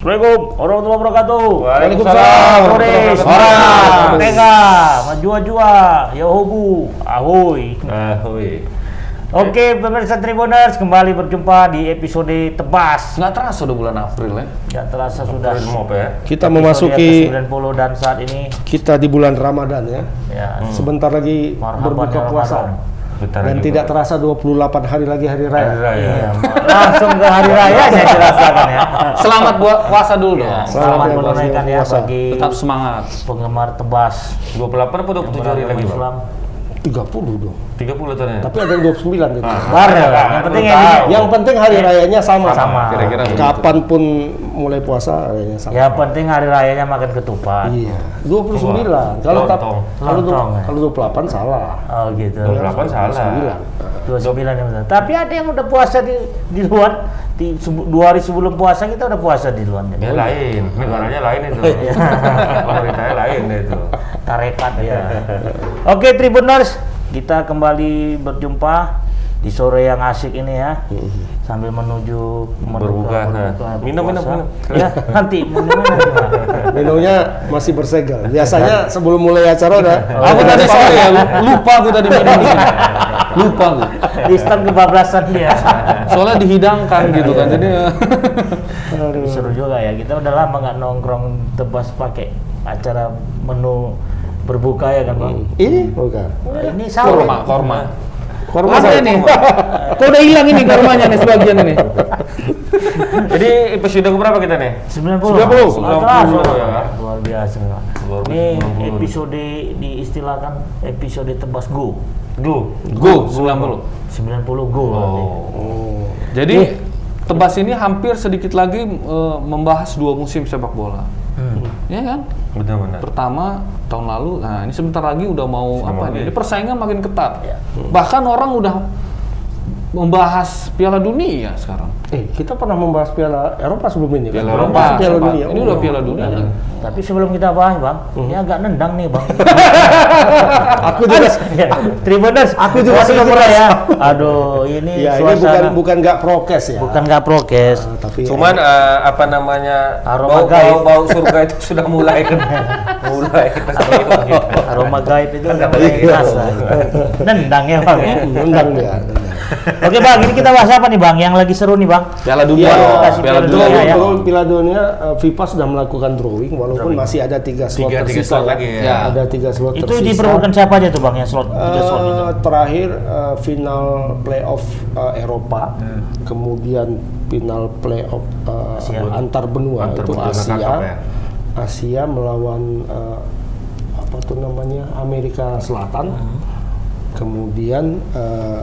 Assalamualaikum warahmatullahi wabarakatuh. Waalaikumsalam. Sore, Orang. Tega, majua-jua, Yahobu, ahoy. Ahoy. Oke, pemirsa Tribuners, kembali berjumpa di episode tebas. Nggak terasa udah bulan April ya. Tidak terasa sudah April Mop ya. episode Kita memasuki ke-90 dan saat ini kita di bulan Ramadan ya. ya Sebentar lagi marhaban berbuka ya puasa. Ramadan. Bentar Dan lagi tidak terasa 28 hari lagi hari Hari raya. Raya. Iya, langsung ke hari raya saya dirasakan ya. Selamat buat puasa dulu Ya, dong. selamat Selamat ya, menunaikan ya puasa. bagi Tetap semangat. penggemar tebas 28 apa 27 hari lagi, Bang? Islam. 30 dong. 30 tahunnya. Tapi ada yang 29 gitu. Bareng, yang penting yang. Yang penting hari rayanya sama. Sama. Kira-kira begitu. Kapan pun mulai puasa rayanya sama. Ya penting hari rayanya makan ketupat. Iya. 29. Kalau tap- Lontong. kalau ya. kalau 28 salah. Oh gitu. 28 salah. 29. 29 yang benar. Tapi ada yang udah puasa di di luar di dua hari sebelum puasa kita udah puasa di luar. Ya lain, negaranya lain itu. Pemerintahnya lain itu. Tarekat ya. Oke Tribuners, kita kembali berjumpa di sore yang asik ini ya. Sambil menuju Berbuka. Minum, minum, minum. Ya, nanti. Minumnya masih bersegel. Biasanya sebelum mulai acara udah Aku tadi sorry ya, lu- lupa aku tadi minum. Lupa aku. Di stand kebablasan dia. Soalnya dihidangkan gitu kan. Jadi Seru juga ya. Kita udah lama nggak nongkrong tebas pakai acara menu berbuka ya kan bang. ini bukan. Ini sahur. korma, korma. Korma Ada saya. nih. Kok udah hilang ini kormanya nih sebagian ini. Jadi episode berapa kita nih? 90. 90. Nggak terasa, 90 ya. Luar biasa. Luar Ini biasa, 90. episode diistilahkan episode tebas go. Go. Go 90. 90 go. berarti. Oh. Jadi Tebas ini hampir sedikit lagi eh, membahas dua musim sepak bola. Hmm. Ya kan? Benar-benar. Pertama tahun lalu, nah ini sebentar lagi udah mau Sudah apa nih? Ini persaingan makin ketat. Ya. Bahkan orang udah membahas Piala Dunia sekarang. Eh, kita pernah membahas Piala Eropa sebelum ini kan? Piala Belum Eropa, bahas Piala. Dunia. Ini Oh. udah Piala Dunia. kan? Tapi sebelum kita bahas bang, ini agak nendang nih bang. Aku juga Ya, Tribuners, Aku juga sudah kita merasa. ya. Aduh, ini Ya, ini suasana bukan bukan nggak prokes ya. bukan nggak prokes. Ah, tapi Cuman eh, apa namanya Aroma bau, gaib. bau, bau surga itu sudah mulai kan mulai kecium gitu. Aroma gaib itu Kan mulai gitu. terasa. Nendang ya bang. ya. Oke bang, ini kita bahas apa nih bang? Yang lagi seru nih bang? Piala Dunia, Iya, Piala Piala Dunia. Dunia, Belum ya. belum Piala Dunia eh, FIFA sudah melakukan drawing walaupun masih ada tiga slot Tiga- tiga tersisa slot ya. lagi ya. Ya. Ada tiga slot Itu tersisa. diperlukan siapa aja tuh bang yang slot tiga slot itu? Eh, terakhir eh, final playoff eh, Eropa, kemudian final playoff eh, Asia. antar benua Antar itu benua Asia, ya. Asia melawan eh, apa tuh namanya Amerika Selatan, kemudian eh,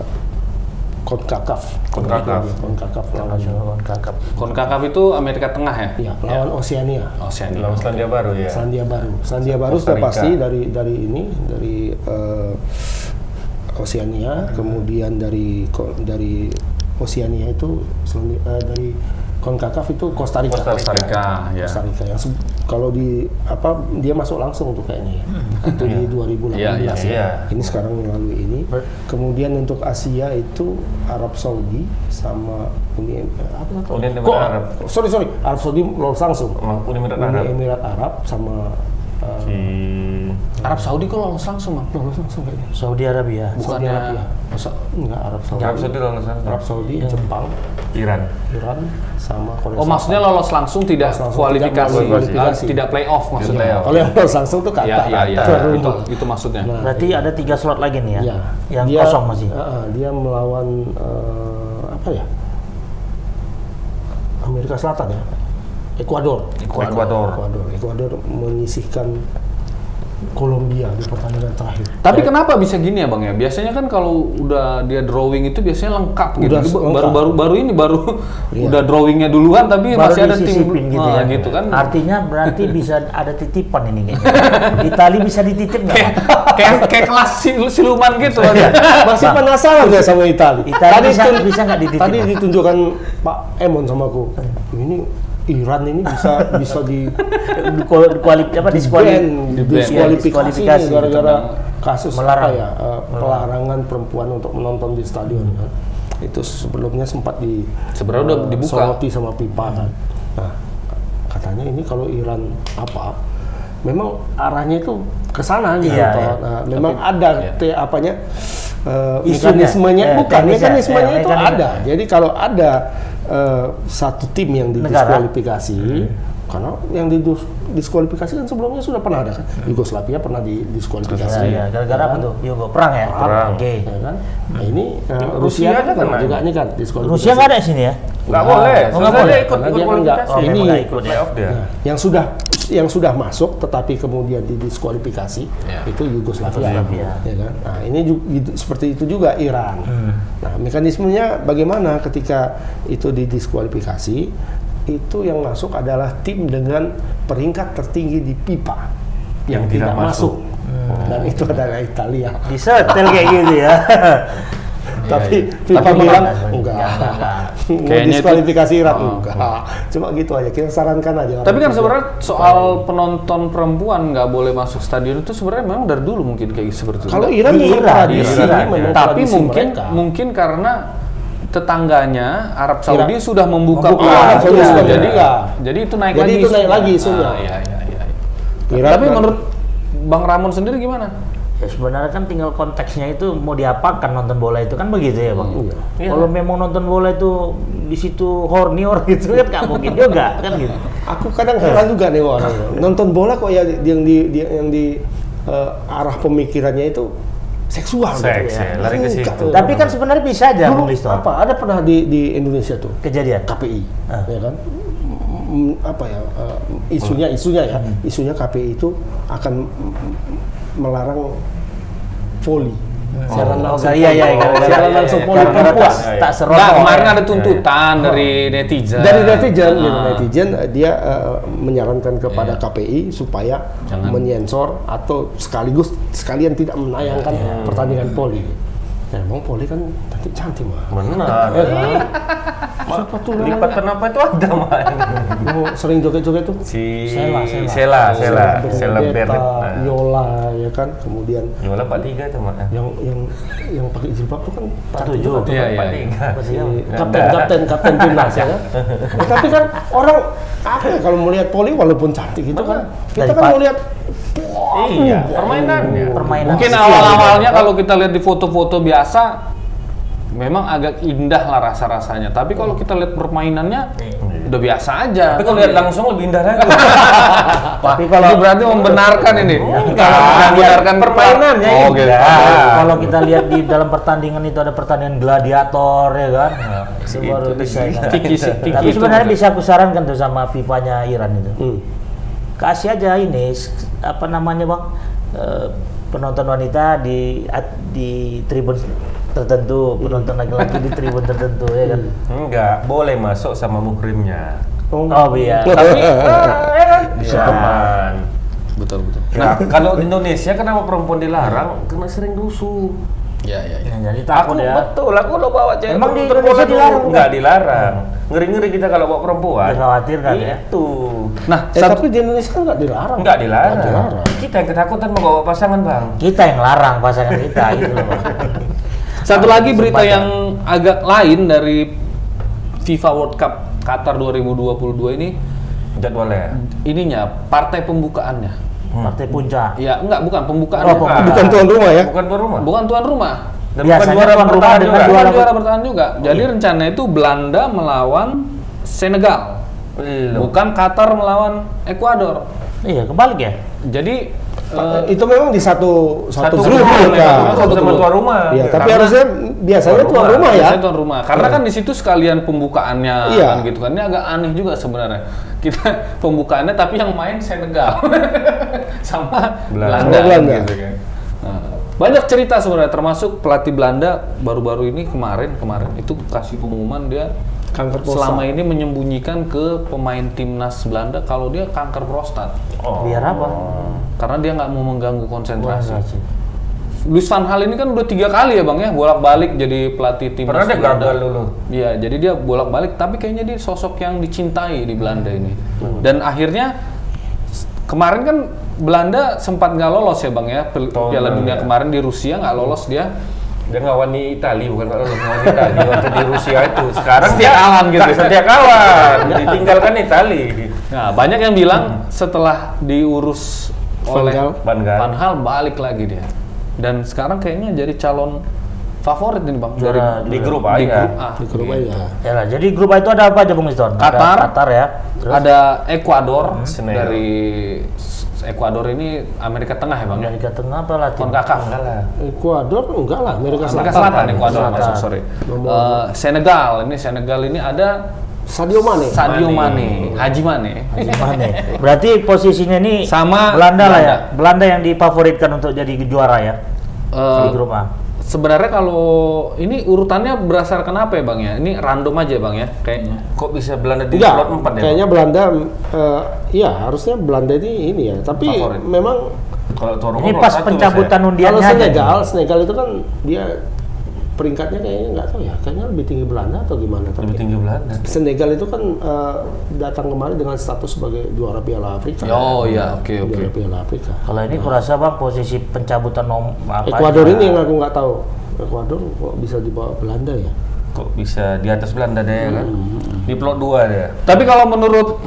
Concacaf, Concacaf. Concacaf lawan Lawan kakap. Konkakaf itu Amerika Tengah ya? ya lawan Oceania. Oceania. Lawan Selandia Baru ya. Selandia Baru. Selandia Baru sudah pasti dari dari ini dari eh, Oceania, kemudian dari dari Oceania itu Selandia- eh, dari Concacaf itu Costa Rica. Costa Rica, ya. Costa Rica yang kalau di apa dia masuk langsung tuh kayaknya ya. Itu di 2018 Iya, iya, ya. iya. Ini sekarang melalui ini. Kemudian untuk Asia itu Arab Saudi sama Uni apa namanya? Uni Emirat Kok, Arab. Sorry sorry, Arab Saudi lolos langsung. Uni Emirat Uni Arab. Emirat Arab sama uh, Si Arab Saudi kok lolos langsung, Bang? lolos langsung kayaknya. Saudi Arabia. Saudi Arabia. Masa- Enggak Arab Saudi. Arab Saudi lolos langsung. Arab Saudi, Jepang, Iran. Iran sama Korea Oh, maksudnya lolos langsung tidak Lolos langsung, kualifikasi, tidak kualifikasi. Ah, tidak playoff maksudnya. Tidak. Kalau yang lolos langsung tuh kata. Iya, iya, iya. Baru Itu itu. maksudnya. Nah, Berarti ada tiga slot lagi nih ya? Iya. Yang Dia- kosong masih. uh, uh, dia melawan uh, apa ya? Amerika Selatan ya. Ekuador. Ekuador. Ekuador. Ekuador menyisihkan Kolombia di pertandingan terakhir. Tapi kenapa bisa gini ya bang ya? Biasanya kan kalau udah dia drawing itu biasanya lengkap gitu. Lengkap. Baru ini baru Iya. udah drawingnya duluan tapi Baru masih ada tim gitu Ah, ya. gitu kan. Artinya berarti bisa ada titipan ini kayaknya. Itali bisa dititip nggak? kayak kayak kayak kelas sil- siluman gitu kan. Masih penasaran saya sama Itali. Itali bisa- tun- bisa nggak dititip, Tadi ditunjukkan Pak Emon sama aku. Ini Iran ini bisa bisa di Kuali, kuali- apa diskuali ban, Di diskualifikasi nih gara-gara kasus Melarang. apa ya eh, pelarangan perempuan untuk menonton di stadion kan. Itu sebelumnya sempat di Sebenarnya udah eh, dibuka. soroti sama FIFA kan. Nah, katanya ini kalau Iran apa memang arahnya itu ke sana gitu Iya, iya. Nah, memang ada te, apanya Isunya. mekanismenya Ya, bukan teknisnya. mekanismenya Ya, itu ada jadi kalau ada eh, satu tim yang Negara. Karena yang didiskualifikasi kan sebelumnya sudah pernah ada kan Yugoslavia pernah didiskualifikasi Ya, ya, gara-gara apa tuh? Yugo perang ya? Perang. Oke. ya kan nah ini eh, Rusia Rusia kan juga ini kan diskualifikasi Rusia nggak ada di sini ya? Nggak boleh. Oh, nggak boleh. ikut Karena ikut dia kan nggak-. Oh, ini nggak ikut ya. playoff dia. yang sudah yang sudah masuk tetapi kemudian didiskualifikasi Ya. itu Yugoslavia, Yugoslavia. ya kan nah ini juga gitu- seperti itu juga Iran Hmm. nah mekanismenya bagaimana ketika itu didiskualifikasi itu yang masuk adalah tim dengan peringkat tertinggi di pipa yang, Yang tidak, tidak masuk, Hmm. dan itu adalah Italia Disetel kayak gitu ya. tapi iya. FIFA Tapi bilang enggak, enggak, enggak, enggak. Mau Kayaknya itu- diskualifikasi Iran Oh, enggak cuma gitu aja kita sarankan aja Tapi kan sebenarnya soal penonton perempuan nggak boleh masuk stadion itu sebenarnya memang dari dulu mungkin kayak seperti itu. kalau Nggak? Iran Di memang Iran, tradisi di Iran, memang tapi tradisi mungkin mereka. mungkin karena tetangganya Arab Saudi Irak. sudah membuka, Membuka, peluang. Arab Saudi Iya, sudah jadi membuka. jadi itu naik Jadi lagi itu naik lagi isunya. Ah, iya, iya, iya. Iran Tapi kan- menurut Bang Ramon sendiri gimana? Ya sebenarnya kan tinggal konteksnya itu mau diapakan nonton bola itu kan begitu ya bang. Iya. Kalau memang nonton bola itu di situ horny or gitu kan nggak mungkin juga kan gitu. Aku kadang heran juga nih orang nonton bola kok ya di- yang di, di- yang di eh, arah pemikirannya itu seksual Seks gitu ya, lari ke situ. Enggak. Tapi kan sebenarnya bisa aja dulu Listo. apa ada pernah di di Indonesia tuh Kejadian. KPI Ah. ya kan Mm, apa ya eh, isunya isunya ya Hmm. isunya KPI itu akan melarang voli siaran Oh, langsung iya iya siaran iya, langsung iya, voli gara-gara perempuan tak, Nah, seronok. kemarin ya. ada tuntutan dari netizen. dari netizen Ah. netizen eh, dia eh, menyarankan kepada Iya. KPI supaya Jangan. menyensor atau sekaligus sekalian tidak menayangkan Iya. pertandingan poli ya emang poli kan cantik cantik mah Benar. Ya kan? siapa tuh namanya? Lipatan apa itu ada mah. Yang sering joget-joget tuh Si Sela, Sela. Sela, Sela, Sela. Nah. Yola ya kan kemudian Yola 43 itu mah. yang yang yang pakai jilbab tuh kan cantik Tujuh. tuh. Iya, iya. 43. Si kapten kapten kapten timnas ya kan Eh, tapi kan orang apa ya kalau melihat poli walaupun cantik gitu kan kita kan melihat Iya, permainannya. Permainan. Mungkin awal-awalnya kalau kita lihat di foto-foto biasa memang agak indah lah rasa-rasanya. Tapi kalau kita lihat permainannya udah biasa aja. Tapi kalau lihat langsung lebih indah lagi. Tapi kalau ini berarti membenarkan ini. Kalau membenarkan permainannya Oh, gitu. Kalau- Kalau kita lihat di dalam pertandingan itu ada pertandingan gladiator ya kan. Itu baru Itu bisa. dia. kan. Tapi itu sebenarnya bisa aku sarankan tuh sama FIFA-nya Iran itu. hmm. Kasih aja ini apa namanya bang eh, penonton wanita di di tribun tertentu, penonton laki-laki di tribun tertentu ya kan. Enggak, boleh masuk sama muhrimnya. Oh iya. Tapi ah, ya kan? Bisa. Aman. Betul betul. Nah, kalau di Indonesia kenapa perempuan dilarang? Karena sering rusuh. Ya ya ya. Nah, jadi Aku takut ya. betul, aku lo bawa cewek. Emang di Indonesia dilarang? Enggak dilarang. Ngeri-ngeri kita kalau bawa perempuan. Dikhawatirkan ya. Itu. Nah, eh, satu tapi di Indonesia kan nggak dilarang Enggak dilarang. Nggak dilarang Kita yang ketakutan mau bawa pasangan, Bang. Kita yang larang pasangan kita gitu loh. Bang. Satu lagi berita Kesempatan. yang agak lain dari FIFA World Cup Qatar 2022 ini Jadwalnya. ininya partai pembukaannya. Partai puncak. Ya, enggak bukan pembukaan. Oh, pembukaan. bukan tuan rumah ya Bukan tuan rumah. Bukan tuan rumah. Dan Biasanya bukan juara tuan rumah bertahan dengan juga. juara Bukan juara bertahan juga. Jadi rencana itu Belanda melawan Senegal. Belum. Bukan Qatar melawan Ekuador. Iya, kebalik ya. Jadi eh, itu memang di satu satu, Satu grup grup, ya. Satu sama tuan rumah. Iya, tapi Karena- harusnya biasanya Tuan tuan rumah. rumah ya. biasanya tuan rumah. Karena kan di situ sekalian pembukaannya Iya. kan gitu kan. Ini agak aneh juga sebenarnya. Kita pembukaannya tapi yang main Senegal sama Belanda. Belanda, Belanda. gitu kan. Nah, banyak cerita sebenarnya termasuk pelatih Belanda baru-baru ini kemarin kemarin itu kasih pengumuman dia Kanker prostat. selama ini menyembunyikan ke pemain timnas Belanda kalau dia kanker prostat Oh. Biar apa? karena dia nggak mau mengganggu konsentrasi. Wah, sih. Luis Van Hal ini kan udah tiga kali ya bang ya bolak-balik jadi pelatih timnas Pernah dia Belanda. gagal dulu. Iya, jadi dia bolak-balik tapi kayaknya dia sosok yang dicintai di Belanda ini. Hmm. Dan akhirnya kemarin kan Belanda sempat nggak lolos ya bang ya Piala Dunia ya. kemarin di Rusia nggak lolos dia. Dia ngawani Itali bukan kalau ngawani Itali waktu di Rusia itu. Sekarang Setia dia- kawan gitu. Setia kawan. Ditinggalkan Itali. Nah, banyak yang bilang setelah diurus oleh. Van Gaal balik lagi dia. Dan sekarang kayaknya jadi calon favorit ini bang dari Juara- Di grup A di ya. grup A. Di grup Gitu. aja. Ya lah, jadi grup A itu ada apa aja Bung Iston? Ada Qatar. Qatar ya. Terus Ada Ekuador Senegal. dari Ekuador ini Amerika Tengah ya bang. ya? Amerika Tengah apa Latin? Konkakaf. Enggak lah. Ecuador enggak lah, Amerika Amerika Selatan. Selatan, Ekuador Selatan. masuk sorry. Nomor- Eh, Senegal ini Senegal ini ada Sadio Mane. Sadio Mane. Mane, Haji Mane. Berarti posisinya ini Sama Belanda lah ya. Belanda. Belanda yang difavoritkan untuk jadi juara ya Eh, di grup A. Sebenarnya kalau ini urutannya berdasarkan apa ya bang ya? Ini random aja bang ya kayaknya. Kok bisa Belanda di Enggak, slot 4 ya? kayaknya Belanda, eh, iya harusnya Belanda ini ini ya. Tapi Favorit. memang Kalau Ini pas pencabutan Mas, undiannya kalau. Senegal. Senegal itu kan dia peringkatnya kayaknya nggak tahu ya, kayaknya lebih tinggi Belanda atau gimana? ya. Tapi Lebih tinggi Belanda. Senegal itu kan eh, datang kemari dengan status sebagai juara Piala Afrika. Oh iya, oke oke. Juara Piala Afrika. Kalau ini kurasa bang posisi pencabutan nom apa? Ekuador ini yang aku nggak tahu. Ekuador kok bisa di bawah Belanda ya? Kok bisa di atas Belanda deh kan? Hmm. Di plot 2 dia. Tapi kalau menurut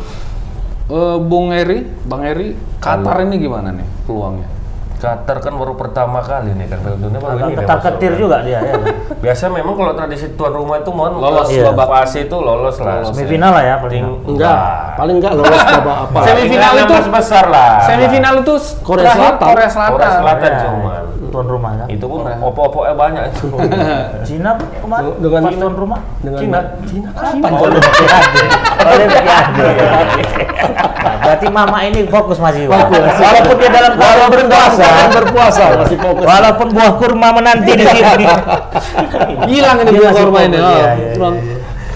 eh, Bung Eri, Bang Eri, Qatar ini gimana nih peluangnya? Qatar kan baru pertama kali nih kan Piala Dunia baru Agak ini dia ketar ketir juga dia ya. Biasa memang kalau tradisi tuan rumah itu mohon Lolos ke babak- fase itu lolos lah. Semifinal lah ya paling. Enggak, paling enggak lolos babak apa? Semifinal Paling itu- besar lah. Semifinal itu Korea Selatan. Korea Selatan. Korea Selatan Ya, cuma. Tuan rumah kan. Itu pun opo-opoknya banyak itu. Cina kemarin Dengan- pas tuan rumah. Dengan Cina. Cina kapan? Oh, Olimpiade. Olimpiade. Berarti mama ini fokus masih. Bang. Walaupun dia dalam keadaan berpuasa, berpuasa masih fokus. walaupun buah kurma menanti di sini. Hilang ini buah kurma ini.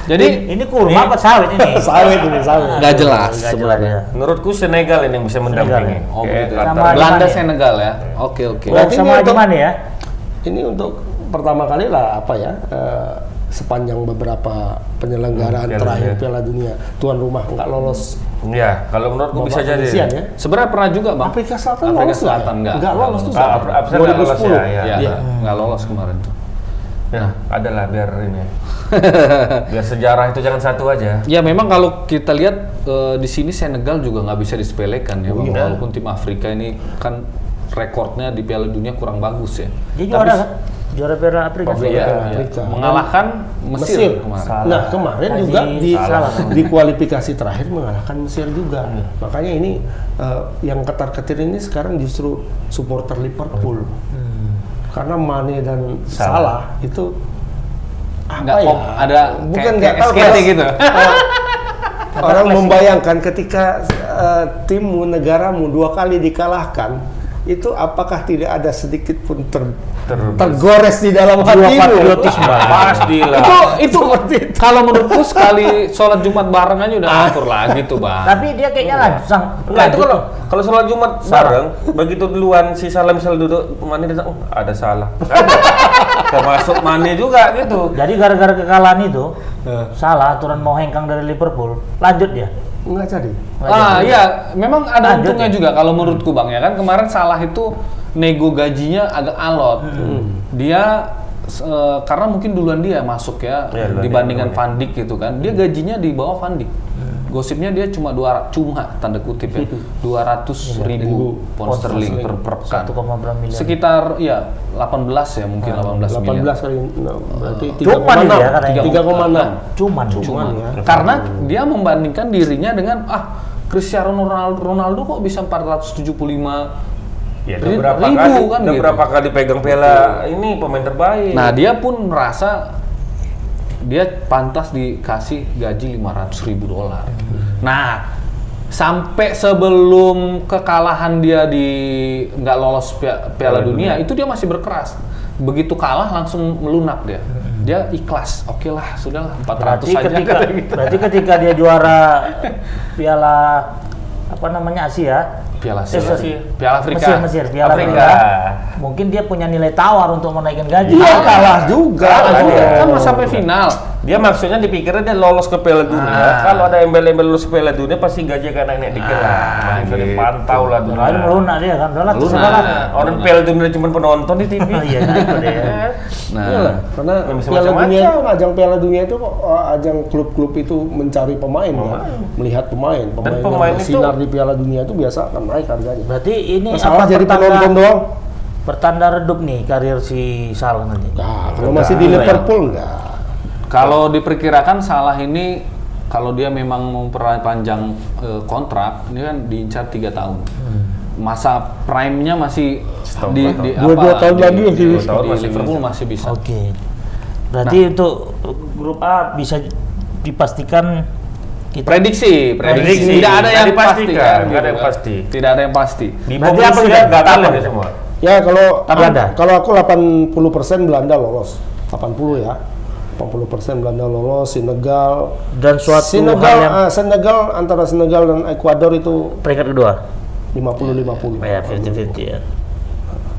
Oh, iya, iya, iya. Jadi ini kurma apa sawit ini? sawit ini sawit. nggak jelas jelas sebenarnya. ya. Menurutku Senegal ini yang bisa mendampingi. ya? Oh, Kayak begitu. Qatar. Sama- Belanda ya? Senegal ya. Oke oke. Berarti sama ini untuk- mana ya? Ini untuk pertama kali lah apa ya? eh, sepanjang beberapa penyelenggaraan Hmm, Piala terakhir Dunia. Piala Dunia tuan rumah nggak lolos Ya, kalau menurutku bisa jadi. ya. Sebenarnya pernah juga bang. Afrika Selatan Afrika lolos ya? Selatan nggak. Nggak lolos tuh. Af- Afrika nggak lolos ya, ya. Iya, Iya. nggak lolos kemarin tuh. Nah, adalah biar ini. biar sejarah itu jangan satu aja. Ya memang kalau kita lihat eh, di sini Senegal juga nggak bisa disepelekan ya, Bang. iya. walaupun tim Afrika ini kan rekornya di Piala Dunia kurang bagus ya. Dia juara kan? Juara Piala Afrika. Piala iya. Afrika. mengalahkan Mesir, Mesir. kemarin. Nah kemarin Haji juga di Salah. di kualifikasi terakhir mengalahkan Mesir juga. Hmm. Makanya ini eh, yang ketar ketir ini sekarang justru supporter Liverpool. Hmm. Karena Mane dan Salah. Salah itu apa Nggak, ya? ada bukan kayak- nggak tahu SKT gitu. Orang membayangkan ketika eh, timmu negaramu dua kali dikalahkan itu apakah tidak ada sedikit pun ter- Ter- tergores di dalam hatimu? patriotisme. Pastilah. itu itu kalau menurutku sekali sholat Jumat bareng aja udah akur lagi tuh bang. Tapi dia kayaknya langsung. Enggak itu kalau kalau sholat Jumat bareng, begitu duluan si Salam misal duduk, Mane datang, oh, ada salah. Ada. Termasuk Mane juga gitu. Jadi gara-gara kekalahan itu, salah aturan mau hengkang dari Liverpool, lanjut dia. Nggak jadi. Ah iya, memang ada untungnya ya? juga kalau menurutku bang ya kan kemarin salah itu nego gajinya agak alot. Dia eh, karena mungkin duluan dia masuk ya duluan dibandingkan Van Dijk gitu kan. Dia gajinya di bawah Van Dijk. Gosipnya dia cuma dua cuma tanda kutip ya 200 ribu pound sterling per, pekan. 1,9 miliar. Sekitar ya 18 ya mungkin 18 miliar. 18 kali nah, berarti Cuman dia katanya. 3,6 Cuman, Cuma Cuman ya. karena dia membandingkan dirinya dengan ah Cristiano Ronaldo, Ronaldo kok bisa 475 Ya, udah berapa ribu kali, kan udah gitu. berapa kali pegang piala ini pemain terbaik. Nah dia pun merasa dia pantas dikasih gaji 500 ribu dolar. Nah sampai sebelum kekalahan dia di nggak lolos Pia- Piala Dunia itu dia masih berkeras. Begitu kalah langsung melunak dia. Dia ikhlas. Oke lah, sudahlah 400 Berarti saja. ketika gitu. berarti ketika dia juara Piala apa namanya Asia, Piala Eh, Asia. sorry. Piala Afrika. Mesir, Mesir, Piala Afrika. Afrika. Mungkin dia punya nilai tawar untuk menaikkan gaji. Iya kalah juga. Kalah Kalah juga. dia. kan mau sampai final. Dia maksudnya dipikirnya dia lolos ke Piala Dunia. Ah. Kalau ada embel-embel lolos ke Piala Dunia pasti gaji akan naik dikit lah. Nah, itu gitu. dipantau lah tuh. Lain melunak dia kan, Melunak. Nah, orang Piala Dunia cuma penonton di TV. Iya, nah itu dia. Nah, Iyalah, karena Piala. Dunia ajang Piala Dunia itu kok uh, ajang klub-klub itu mencari pemain kan, melihat pemain, pemain, pemain yang itu- bersinar di Piala Dunia itu biasa akan naik harganya. Berarti ini Masalah jadi pertanda- penonton doang. Pertanda redup nih karir si Salah nanti. Nah, kalau masih di Liverpool enggak. Kalau diperkirakan salah ini kalau dia memang memperpanjang eh, kontrak, ini kan diincar tiga tahun. Masa prime-nya masih di, di Dua-dua tahun di- lagi masih di- bisa. di Masih Liverpool masih bisa. Oke. Berarti untuk grup A bisa dipastikan kita Prediksi, prediksi. Prediksi. Tidak ada yang Tidak pasti dipastikan, kan, nggak ada yang pasti. Tidak ada yang pasti. Di Berarti apa gagal apa? ya semua. Ya kalau Belanda? kalau aku 80% Belanda lolos. 80 ya. 80% Belanda lolos, Senegal Dan suatu Senegal hal yang- ah, Senegal antara Senegal dan Ekuador itu peringkat kedua. 50-50. Ya, 50-50 ya.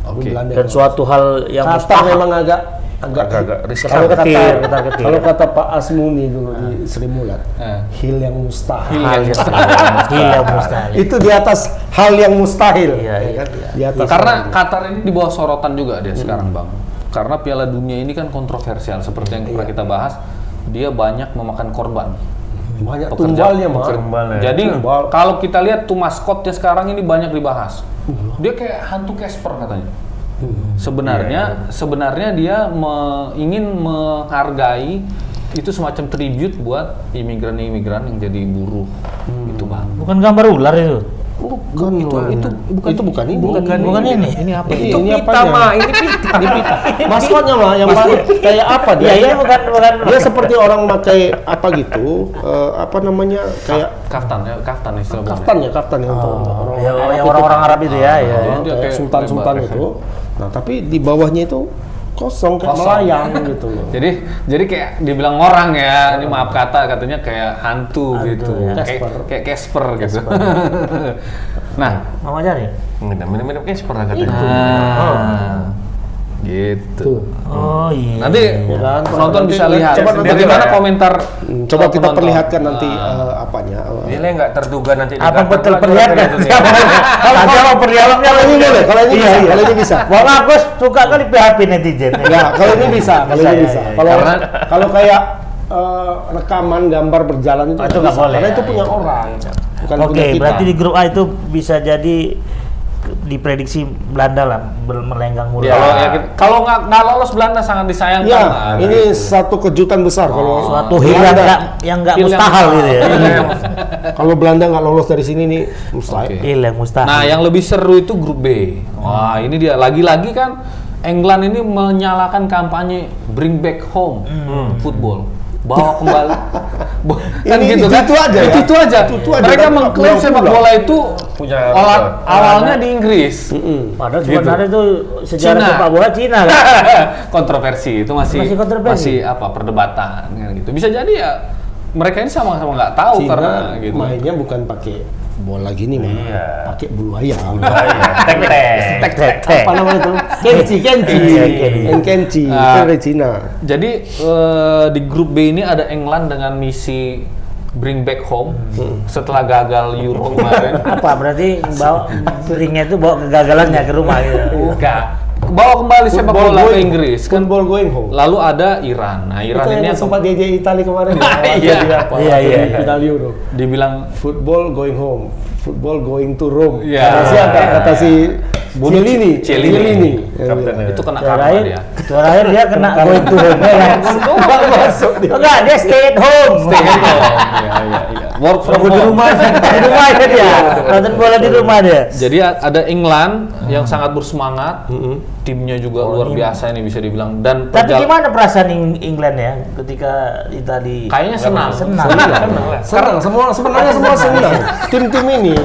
Oke. Belanda Dan suatu hal yang Qatar mustahil. memang agak agak Agak-agak riskan. kalau kata Ketir, ketar ketir. kalau kata Pak Asmuni dulu di Sri Mulat Eh. hil yang mustahil hal yang mustahil. Hal yang mustahil. itu di atas hal yang mustahil Iya, ya iya, kan? iya. di atas Karena Qatar ini di bawah sorotan juga dia sekarang bang. Karena Piala Dunia ini kan kontroversial seperti yang pernah kita bahas. Dia banyak memakan korban. banyak Pekerja- tumbalnya Tumbalnya. Jadi Tumbal. kalau kita lihat tuh maskotnya sekarang ini banyak dibahas. Dia kayak hantu Casper katanya. Sebenarnya sebenarnya dia me- ingin menghargai itu semacam tribute buat imigran-imigran yang jadi buruh itu bang. Bukan gambar ular itu. Bukan itu itu bukan itu bukan ini Bukan, bukan ini. Ini apa? Ini- Itu ini pita mah, ini pita. Ini pita. maskotnya mah yang paling kayak apa dia Ya, bukan bukan dia seperti orang pakai apa gitu eh, apa namanya kayak Kaftan ya, kaftan istilahnya. kaftan ya kaftan yang untuk orang ya, Arab yang itu. orang-orang Arab itu ya, ya. Ah, Ya, kayak sultan-sultan lebar. itu. Nah, tapi di bawahnya itu kosong kayak Kosong. melayang gitu loh. Jadi jadi kayak dibilang orang ya, ini maaf kata katanya kayak hantu, Hantu, gitu. ya. Kayak Casper. kayak Casper gitu. nah, Mama cari. Mirip-mirip Casper lah katanya. nah, gitu. Oh iya. Nanti Ya penonton Nanti- bisa lihat coba nanti bagaimana kita- komentar Coba uh, kita penonton. perlihatkan nanti Ah. eh, apanya. eh, Dia lah nggak terduga nanti. apa betul perlihatkan? Indonesia. Kalau kalau perlihatkannya Kalau ini boleh, kalau ini Iya, bisa, iya. kalau ini bisa. Bang Agus suka kali PHP netizen. Ya, kalau ini bisa, kalau Bisa, ini ya, bisa. ya, ya. Kalau Karena- kalau kayak eh, rekaman gambar berjalan itu Oh, itu nggak boleh, Karena ya, itu punya iya. orang, bukan Oke, punya kita. berarti di grup A itu bisa jadi diprediksi Belanda lah melenggang mulu. Kalau ya, kita- kalau nggak nggak lolos Belanda sangat disayangkan. Ya, lah. ini satu kejutan besar kalau Oh, suatu hil yang nggak yang nggak mustahil gitu ya. mustahil. kalau Belanda nggak lolos dari sini nih mustahil. Oke. Hil yang mustahil. Nah, yang lebih seru itu grup B. Wah, ini dia lagi-lagi kan England ini menyalakan kampanye Bring Back Home football. Bawa kembali. Kan Ini- gitu itu- kan? itu aja ya? Itu, itu aja. Itu- itu aja, Mereka mengklaim sepak bola itu Punya olah- awalnya di Inggris. Mm-mm. Padahal Gitu. sebenarnya itu sejarah Cina. sepak bola Cina kan. kontroversi itu masih Masih kontroversi. masih apa perdebatan kan gitu. Bisa jadi ya mereka ini sama-sama nggak tahu Cina karena gitu. mainnya bukan pakai bola gini mah, Iya. pakai bulu ayam. Tek tek. Tek tek. Apa namanya Kenchi, kenchi. And kenchi, Ah. itu dari Cina. Jadi eh, di grup B ini ada England dengan misi bring back home Hmm. setelah gagal Euro kemarin. Apa berarti bawa piringnya itu bawa kegagalannya ke rumah gitu. Bukan. Bawa kembali sepak bola ke Inggris kan. Football going home. Lalu ada Iran. Nah, Iran itu ini yang sempat DJ Itali kemarin. ya, Iya. Iya, iya, iya. Final Euro. dibilang Football going home, football going to Rome. Iya. Kata siapa? Kata si Bonucci. Cielini. Cielini. Kapten ya. itu kena karma dia. juara akhir dia kena going to home ya kan. Nggak masuk dia. Enggak, dia stay at home. Stay at home. Iya, iya, iya. Work from Nunggu di home. rumah, di rumah aja dia. Nonton bola di rumah dia. Jadi ada England yang sangat bersemangat, timnya juga Oh, luar biasa ini bisa dibilang dan Tapi gimana perasaan Eng- England ya ketika Itali Kayaknya senang. Senang. Senang. Senang, semua sebenarnya semua senang. Tim-tim ini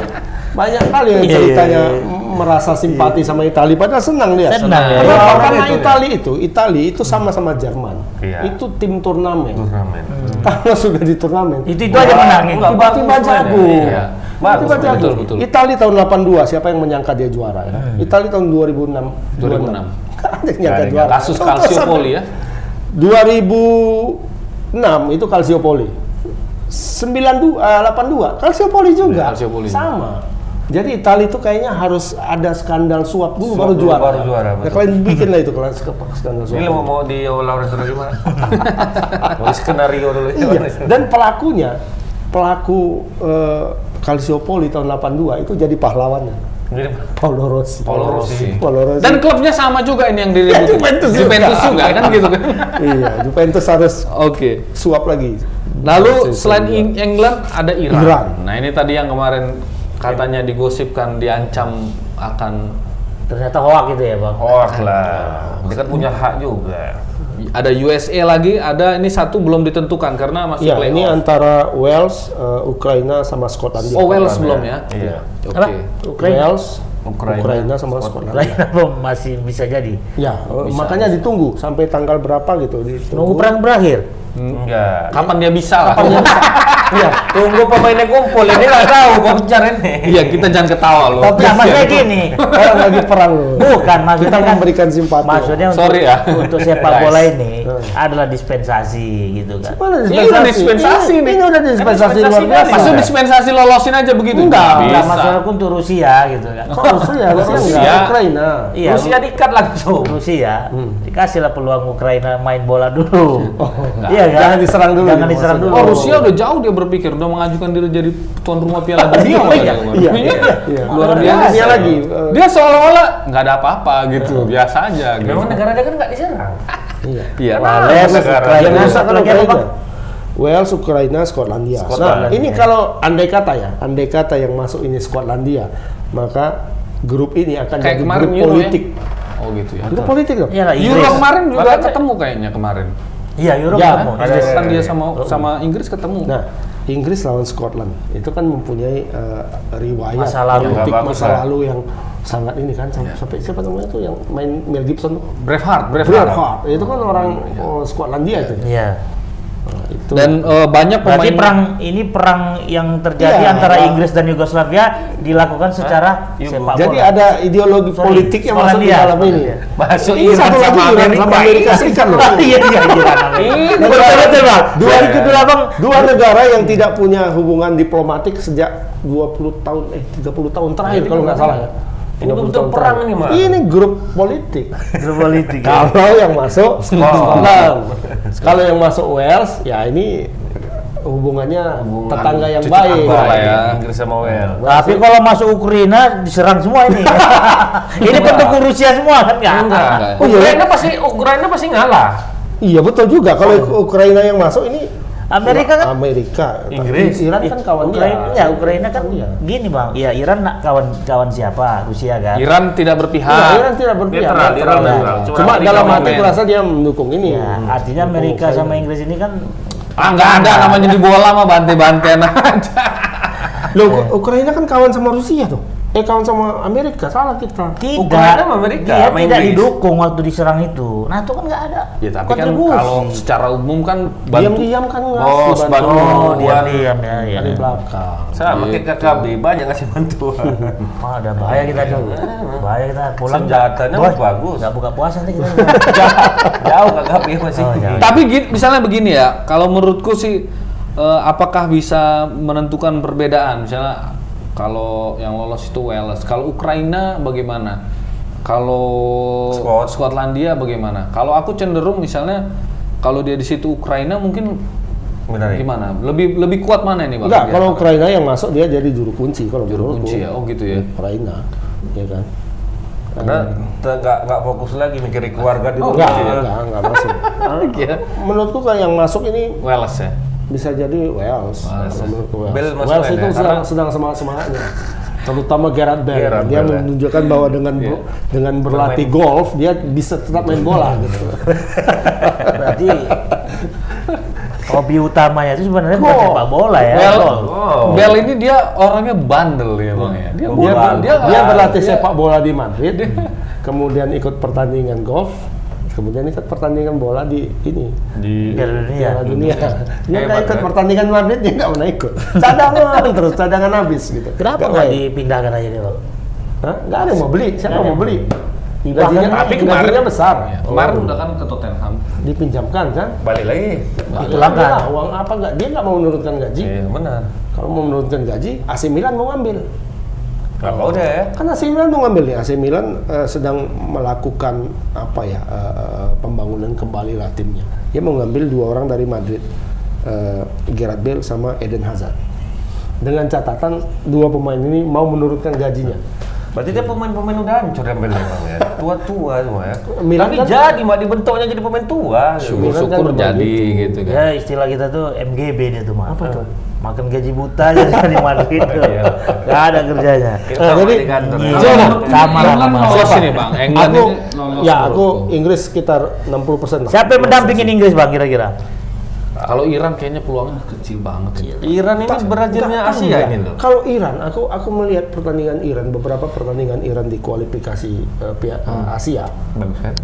banyak kali yang Iya, ceritanya iya, iya. merasa simpati sama Itali, padahal senang dia. Senang, ya. Kenapa? Orang Karena itu, ya. Itali itu, Itali itu sama-sama Jerman. Iya. Itu tim turnamen. Turnamen. Kalau sudah di turnamen, Itu itu aja. Enggak, tiba-tiba jago. Iya. Bagus, Tiba-tiba jago. betul, betul. Itali tahun 82, siapa yang menyangka dia juara ya? Itali tahun 2006. 2006. Nggak ada yang nyangka juara. kasus Calciopoli ya. 2000 6 itu Calciopoli. 92 eh, 82 Calciopoli juga. Calciopoli. Sama. Jadi Italia itu kayaknya harus ada skandal suap dulu Suap baru dulu, juara. baru juara, Nah, betul. kalian bikin lah itu kelas skandal suap. Ini lo mau di laboratorium gimana? mau skenario dulu. Iya. Dan pelakunya, pelaku eh, Calciopoli tahun 82 itu jadi pahlawannya. Paolo Rossi. Paolo Rossi. Paolo Rossi. Dan klubnya sama juga ini yang diributin. Juventus juga. Juventus juga kan gitu kan. iya, Juventus harus Oke. suap lagi. Lalu Rossi selain England ada Iran. Iran. Nah, ini tadi yang kemarin katanya digosipkan diancam akan Ternyata hoak gitu ya bang. hoax lah. Dia kan punya hak juga. ada USA lagi, ada ini satu belum ditentukan karena masih Iya, playoff. ini antara Wales, eh, Ukraina sama Skotlandia. Oh, Wales belum ya? Iya. Oke. Ukraina. Wales, Ukraina. Ukraina, sama Skotlandia. Apa masih bisa jadi. Ya, eh, makanya ditunggu sampai tanggal berapa gitu. Ditunggu. Nunggu perang berakhir. Enggak. Kapan dia bisa lah? Iya, tunggu pemainnya kumpul. Ini nggak tahu Bocor ini. Iya, kita jangan ketawa loh. Tapi Kasihan. maksudnya gini. Orang lagi perang loh. Bukan maksudnya Kita kan memberikan simpati. Maksudnya untuk, Sorry ya. untuk sepak bola ini adalah dispensasi gitu kan. Mana Ini udah dispensasi ini, nih. Ini udah dispensasi luar dispensasi biasa. Maksud dispensasi lolosin aja begitu? Enggak, Nggak Enggak bisa. masalah untuk Rusia gitu kan. Kok Rusia? Rusia Rusia. enggak, Ukraina. Iya, Rusia dikat langsung. Rusia dikasihlah peluang Ukraina main bola dulu. iya kan? Jangan diserang dulu Jangan diserang dulu. Oh, Rusia udah jauh dia berpikir, udah mengajukan diri jadi tuan rumah Piala Dunia. Iya, makanya iya, kemarin. Iya, iya, iya. Luar Dia- biasa. Dia lagi. Dia seolah-olah nggak ada apa-apa gitu, biasa aja gitu. Memang negaranya kan nggak diserang. Iya. Iya. Wales, negara. Ukraina, Ukraina. Wales, Ukraina, Skotlandia. Nah, ini kalau andai kata ya, andai kata yang masuk ini Skotlandia, maka grup ini akan Kayak jadi grup Euro politik. ya? Oh gitu ya. Grup politik dong. Iya Euro kemarin juga Makanya- ketemu kayaknya kemarin. Iya, Euro Ya, ketemu. ada- Inggris. Kan dia sama sama Inggris ketemu. Nah, Inggris lawan Scotland itu kan mempunyai eh, riwayat Masa lalu. politik bagus masa lalu yang sangat ini kan sampai, sampai siapa namanya itu yang main Mel Gibson tuh Braveheart, Braveheart. Braveheart itu kan orang oh, Skotlandia itu Iya. Itu Dan eh, banyak pemain Berarti perang ini perang yang terjadi Iya. antara Inggris dan Yugoslavia dilakukan secara sepak bola. jadi ada ideologi Sorry, politik yang masuk di dalam ini. Masuk ini satu lagi sama Amerika Serikat loh. Iya, iya, iya. Ini Betul, betul, Bang. dua, itu dua, Bang. dua negara yang tidak punya hubungan diplomatik sejak 20 tahun eh 30 tahun terakhir kalau nggak salah ya Ini 30 betul tahun perang ini, Mas. ini grup politik Grup politik. ya. Kalau yang masuk Scotland, kalau yang masuk Wales, ya ini hubungannya tetangga yang baik. lah ya. Inggris sama Wales. Tapi kalau masuk Ukraina diserang semua ini. ini pendukung Rusia semua kan nggak? Enggak, enggak. Oh, iya? Ukraina pasti Ukraina pasti ngalah. Iya betul juga. Kalau Ukraina yang masuk ini Amerika kan? Amerika, Inggris. Iran kan kawan Ukraina, ya Ukraina kan Iya. gini bang. Ya Iran nak kawan kawan siapa? Rusia kan? Iran tidak berpihak. Iya, Iran tidak berpihak. Netral, Iran netral. netral. Cuma, Cuma dalam hati kurasa dia mendukung ini. Ya, artinya Amerika Ukraina. sama Inggris ini kan Ah, nggak ada namanya di bola mah bantai-bantaian aja. Loh, Ukraina kan kawan sama Rusia tuh. Eh kawan sama Amerika, salah kita. tidak. Ukraina sama Amerika, Dia sama tidak Inggris. didukung waktu diserang itu. Nah itu kan nggak ada. Ya tapi kan kontribusi. kalau secara umum kan bantu. Diam-diam kan ngasih Bos, bantuan. bantu. Oh, diam-diam ya. ya. Dari belakang. Sama kayak KKB banyak ngasih bantuan. Oh, ada bahaya kita jauh. Bahaya kita pulang. Senjatanya Bos, bagus. Nggak buka puasa nanti kita. Jauh KKB masih. Oh, jauh. Tapi misalnya begini ya, kalau menurutku sih eh, apakah bisa menentukan perbedaan? Misalnya kalau yang lolos itu Wales, kalau Ukraina bagaimana? Kalau Skot. Skotlandia bagaimana? Kalau aku cenderung misalnya kalau dia di situ Ukraina mungkin Benar ya? gimana? Lebih lebih kuat mana ini Bang? Enggak, kalau Ukraina yang masuk dia jadi juru kunci kalau Juru menurutku. kunci ya? Oh, gitu ya? Ukraina, ya kan? Karena nggak nggak fokus lagi mikirin keluarga di Oh, rumah. enggak, ya. enggak, enggak masuk. Iya. Menurutku kan yang masuk ini Wales ya. Bisa jadi Wales. Wales. Main itu ya? sedang, sedang semangat semangatnya. Terutama Gerard Bale. Gareth dia ya. menunjukkan bahwa dengan Iya. dengan berlatih golf dia bisa tetap main bola gitu. Berarti hobi utamanya itu sebenarnya bukan sepak bola ya. Bel, gol. Oh. Bel ini dia orangnya bandel ya bang ya. Dia dia, dia, dia, berlatih sepak bola di Madrid, kemudian ikut pertandingan golf, kemudian ikut pertandingan bola di ini di Piala dunia. Piala Dunia. Dia nggak Hebat, ikut kan? pertandingan Madrid, dia nggak pernah ikut. Cadangan terus, cadangan habis gitu. Kenapa Nggak nggak dipindahkan aja dia bang? Hah? Nggak ada yang mau beli. Siapa Nggak mau beli? Gajinya, tapi gajinya besar. Ya, kemarin udah kan ke Tottenham. dipinjamkan kan? Balik lagi. Itulah kan. Lah, uang apa nggak? Dia nggak mau menurunkan gaji. Iya benar. Kalau mau menurunkan gaji, AC Milan mau ngambil. Gak mau deh ya. Kan AC Milan mau ngambil nih. AC Milan eh, sedang melakukan apa ya eh, pembangunan kembali lah timnya. Dia mau ngambil dua orang dari Madrid, eh, Gerard Bale sama Eden Hazard. Dengan catatan dua pemain ini mau menurunkan gajinya. Berarti dia pemain-pemain udah hancur yang beli bang ya. Tua-tua semua ya. Milan Tapi kan- jadi mak dibentuknya jadi pemain tua. gitu. Kan Syukur-syukur memang jadi gitu. gitu kan. Ya istilah kita tuh MGB dia tuh mah. Apa tuh? Makan gaji buta aja di Madrid tuh. Iya. Gak ada kerjanya. Sama jadi-. Iya. ya. Sama sama. lolos Siapa? ini bang. England aku, ya aku. Inggris sekitar 60% lah. Siapa yang mendampingin Inggris bang kira-kira? Kalau Iran kayaknya peluangnya kecil banget. ya. Iran ini tak- Asia ini loh. Kalau Iran, aku aku melihat pertandingan Iran beberapa pertandingan Iran di kualifikasi eh, pihak eh, Asia Bagus kan?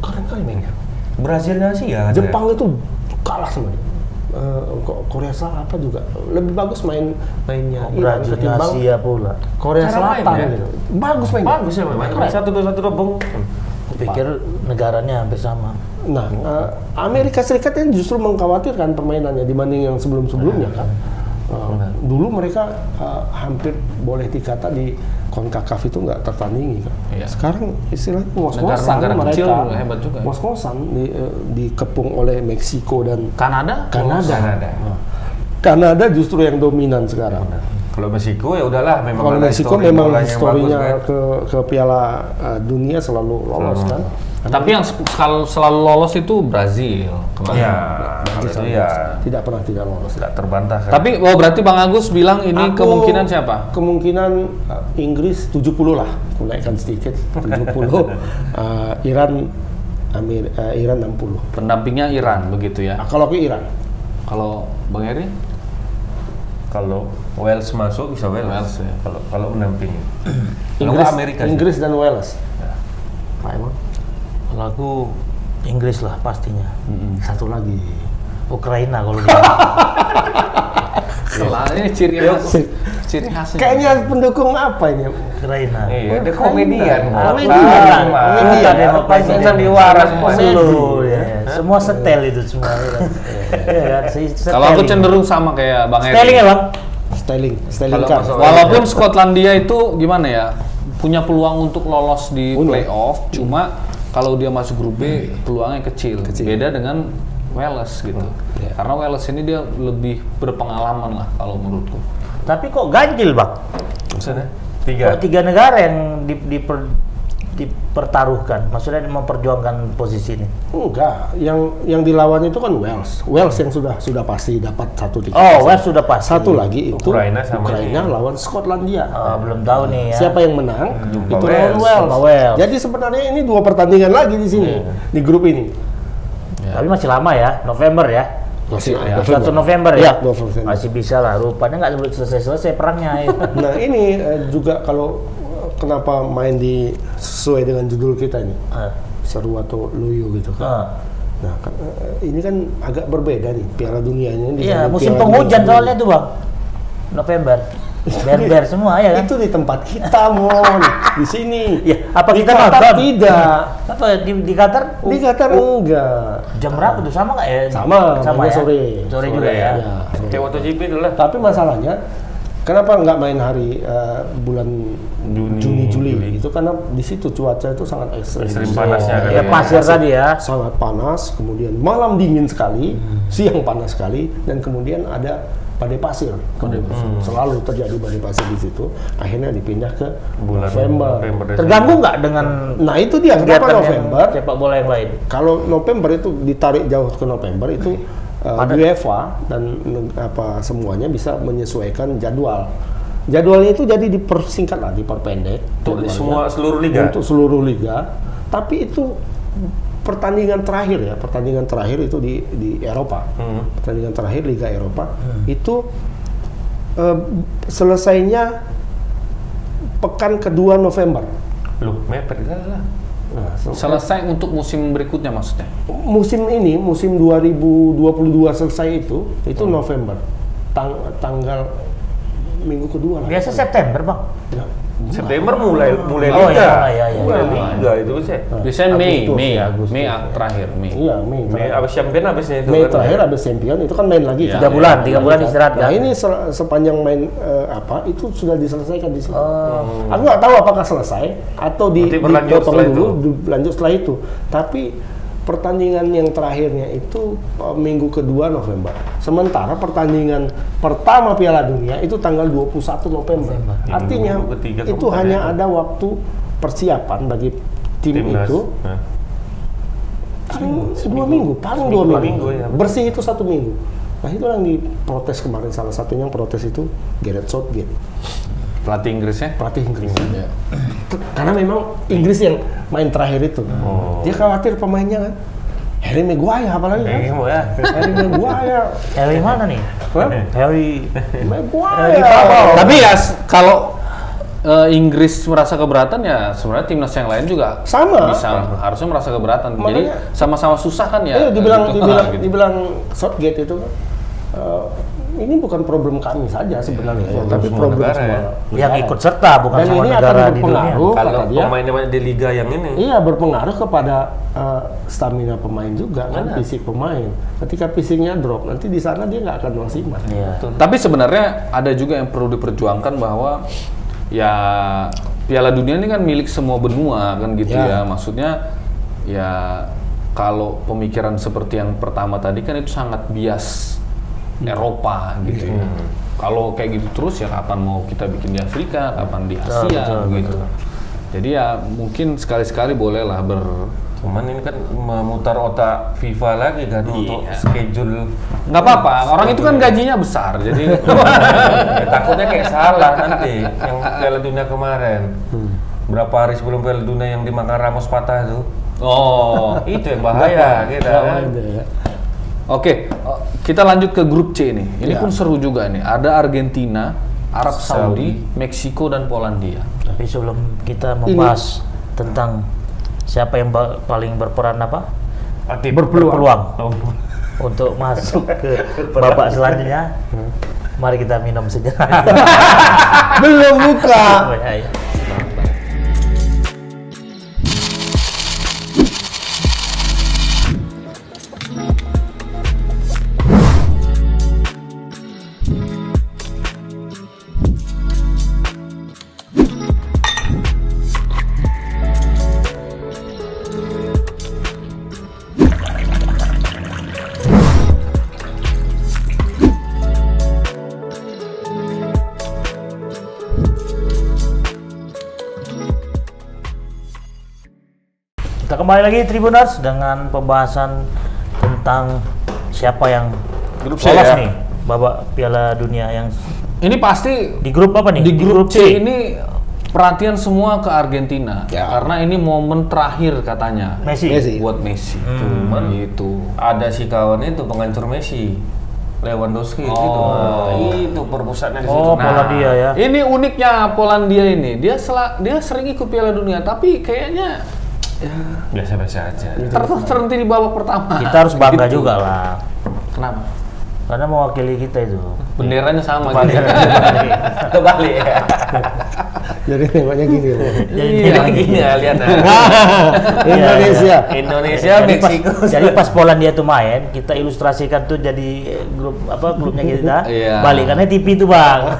keren kali mainnya. Brazilnya Asia. Jepang itu kalah sama dia. Eh, Ko- Korea Selatan juga lebih bagus main mainnya Oh, Iran Brazilnya ketimbang Asia pula. Korea Cara Selatan main, ya? gitu. Bagus mainnya. Bagus ya memang. Keren. Satu dua satu dua bung. Kupikir negaranya hampir sama. Nah, eh, Amerika Serikat yang justru mengkhawatirkan permainannya dibanding yang sebelum-sebelumnya kan. Eh, dulu mereka eh, hampir boleh dikata di Concacaf itu nggak tertandingi kan. Iya. Sekarang istilahnya ngos-ngosan mereka. kecil hebat juga. Ngos-ngosan di, eh, dikepung oleh Meksiko dan Kanada? Kanada. Kanada. Nah, Kanada justru yang dominan sekarang. Kalau Meksiko ya udahlah memang Kalau Meksiko memang historinya bagus, kan. ke ke Piala eh, Dunia selalu lolos kan. Tapi yang sel- selalu, selalu lolos itu Brazil kemarin. Ya, itu ya Tidak pernah tidak lolos. tidak terbantahkan. Tapi oh berarti Bang Agus bilang ini Aku- kemungkinan siapa? Kemungkinan uh, Inggris 70 lah, aku naikkan sedikit 70. Uh, Iran Amir, uh, Iran 60. Pendampingnya Iran begitu ya. Nah, kalau ke Iran, Kalau Bang Heri? kalau Wales masuk bisa Wales. Wales, ya. Kalau kalau mendampingi. Kalau Inggris, Amerika sih. Inggris dan Wales. Ya. Pak Emon, Aku Inggris lah pastinya. satu lagi. Ukraina kalau dia. Ini ciri khas. Ciri khasnya. Kayaknya pendukung apa ini? Ukraina. Iya, dia komedian. Komedian. Komedian, Iya, pasti komedian. sandiwara semua. Selu, ya. Semua setel itu semua. ya kan? Iya Kalau aku cenderung sama kayak Bang Heri. Sterling ya bang? Styling, styling Kalau car. masuk- Walaupun Skotlandia itu gimana ya punya peluang untuk lolos di playoff, cuma kalau dia masuk grup B peluangnya kecil. Kecil. Beda dengan Wales gitu. iya. Karena Wales ini dia lebih berpengalaman lah kalau menurutku. Tapi kok ganjil bang? Maksudnya? Kok Tiga. tiga negara yang di, diper- dipertaruhkan? Maksudnya memperjuangkan posisi ini? Enggak, yang yang dilawan itu kan Wales. Wales yang sudah sudah pasti dapat satu tiga. Oh, Wales sudah pasti. Satu lagi itu Ukraina sama Ukraina ini. lawan Skotlandia. Oh, belum tahu nih ya. Siapa yang menang? Jumpa itu Wales. lawan Wales. Wales. Jadi sebenarnya ini dua pertandingan lagi di sini di grup ini. Tapi masih lama ya, November ya. Masih Ya, November. Satu November Iya, ya. November. Masih bisa lah. Rupanya nggak selesai-selesai perangnya. Ya. Nah ini eh, juga kalau kenapa main di sesuai dengan judul kita ini Ah, seru atau luyu gitu kan. ah. Nah kan, eh, ini kan agak berbeda nih Piala Dunia ini. Iya, musim penghujan Dunia soalnya tuh bang. November. Ber-ber semua ya kan? Itu di tempat kita mon di sini. Ya, apa Di kita Qatar? Tidak. Apa di, di Qatar? Di Qatar enggak. Jam berapa tuh? Sama nggak ya? Sama, sama ya? sore. Sore juga Sore, ya. Ya. Kayak MotoGP dulu lah. Tapi masalahnya kenapa nggak main hari eh, bulan Juni, Juni, Juli? Juli. Itu karena di situ cuaca itu sangat ekstrim. Ekstrim panasnya kan Ya ya. pasir tadi ya. Sangat panas, kemudian malam dingin sekali, Hmm. siang panas sekali, dan kemudian ada badai pasir. Kemudian Selalu terjadi badai pasir di situ. Akhirnya dipindah ke Bulan November. November. Terganggu nggak dengan Nah itu dia kenapa November? sepak bola yang lain? Kalau November itu ditarik jauh ke November itu uh. UEFA dan apa semuanya bisa menyesuaikan jadwal. Jadwalnya itu jadi dipersingkat lah, diperpendek. Untuk semua seluruh liga. Untuk seluruh liga. Tapi itu pertandingan terakhir ya, pertandingan terakhir itu di di Eropa. Hmm. Pertandingan terakhir Liga Eropa itu eh, selesainya pekan kedua November. Lu mepet lah. Nah, se- Selesai untuk musim berikutnya maksudnya. musim ini musim 2022 selesai itu itu November Tang- tanggal minggu kedua lah Biasa September bang. Ya. September mulai mulai Oh, liga. iya, iya, iya, mulai iya. liga itu bisa. Biasanya Mei, Agustus, Mei, ya, Agustus. Mei terakhir Mei. Iya, Mei. Mei abis champion abisnya itu Mei kan. terakhir habis champion itu kan main lagi. Iya. Tiga bulan, tiga bulan istirahat Nah kan? ini se- sepanjang main eh, apa itu sudah diselesaikan di situ. Oh. Aku nggak tahu apakah selesai atau di, dipotong setelah dulu, itu. lanjut setelah itu. Tapi pertandingan yang terakhirnya itu eh, minggu kedua November. Sementara pertandingan pertama Piala Dunia itu tanggal 21 November. Artinya Minggu ketiga, itu hanya ya. ada waktu persiapan bagi tim Timnas. itu Nah. paling dua minggu, paling dua minggu. minggu, ya. Bersih itu satu minggu. Nah itu yang diprotes kemarin salah satunya yang protes itu Gareth Southgate, Pelatih Inggrisnya? pelatih Inggris. Iya. Karena memang Inggris yang main terakhir itu, Oh. dia khawatir pemainnya kan. Harry Maguire apalagi kan? Iya, ya. Harry Maguire, Harry mana nih? Harry Maguire. Tapi ya kalau eh, Inggris merasa keberatan ya sebenarnya timnas yang lain juga Sama. bisa harusnya merasa keberatan. Jadi Makanya- sama-sama susah kan ya. Iya, dibilang gitu. dibilang Gitu. dibilang Southgate itu eh, ini bukan problem kami saja sebenarnya, ya, tapi semua problem negara semua. ya. Yang negara. ikut serta bukan Dan semua ini akan negara di dunia. berpengaruh Kalau banyak di liga yang ini. Iya berpengaruh kepada uh, stamina pemain juga kan fisik pemain. Ketika fisiknya drop nanti di sana dia nggak akan maksimal. Iya. Tapi sebenarnya ada juga yang perlu diperjuangkan bahwa ya Piala Dunia ini kan milik semua benua kan gitu Ya. ya. Maksudnya ya kalau pemikiran seperti yang pertama tadi kan itu sangat bias Eropa gitu. ya. Kalau kayak gitu terus ya kapan mau kita bikin di Afrika, kapan di Asia betul, gitu. Jadi ya mungkin sekali-sekali bolehlah ber Cuman ini kan memutar otak FIFA lagi kan untuk schedule. nggak apa-apa. Orang itu kan gajinya besar, jadi Ya, takutnya kayak salah nanti yang Piala Dunia kemarin. Berapa hari sebelum Piala Dunia yang dimakan Ramos patah itu? oh Itu yang bahaya kita Nggak kan. Oke, eh, kita lanjut ke grup C ini. Ini Ya. pun seru juga nih. Ada Argentina, Arab Saudi, Meksiko dan Polandia. Tapi sebelum kita membahas tentang siapa yang ba- paling berperan apa? Aktif. Berpeluang Oh. untuk masuk ke babak selanjutnya. Mari kita minum sejenak. Belum buka. Kembali lagi Tribuners dengan pembahasan tentang siapa yang Grup C lolos ya? nih babak Piala Dunia yang Ini pasti di grup apa nih? di grup C ini perhatian semua ke Argentina Ya. karena ini momen terakhir katanya Messi. Messi. buat Messi. Cuman Gitu. ada si kawan itu penghancur Messi. Lewandowski Oh. itu. Nah, itu perpusatnya di situ. Oh, Polandia ya. Ini uniknya Polandia ini. Dia sela- dia sering ikut Piala Dunia, tapi kayaknya Biasa-biasa aja. ter terhenti di babak pertama. Kita harus bangga Gitu. juga lah. Kenapa? Karena mewakili kita itu. Benderanya sama Kebalik. gitu. Kebalik ya. Jadi nengoknya gini loh. Jadi gini ya, lihat nah. Indonesia. Indonesia, jadi pas, Meksiko. jadi pas Polandia tuh main, kita ilustrasikan tuh jadi grup apa klubnya kita. Iya. Balik karena TV itu bang.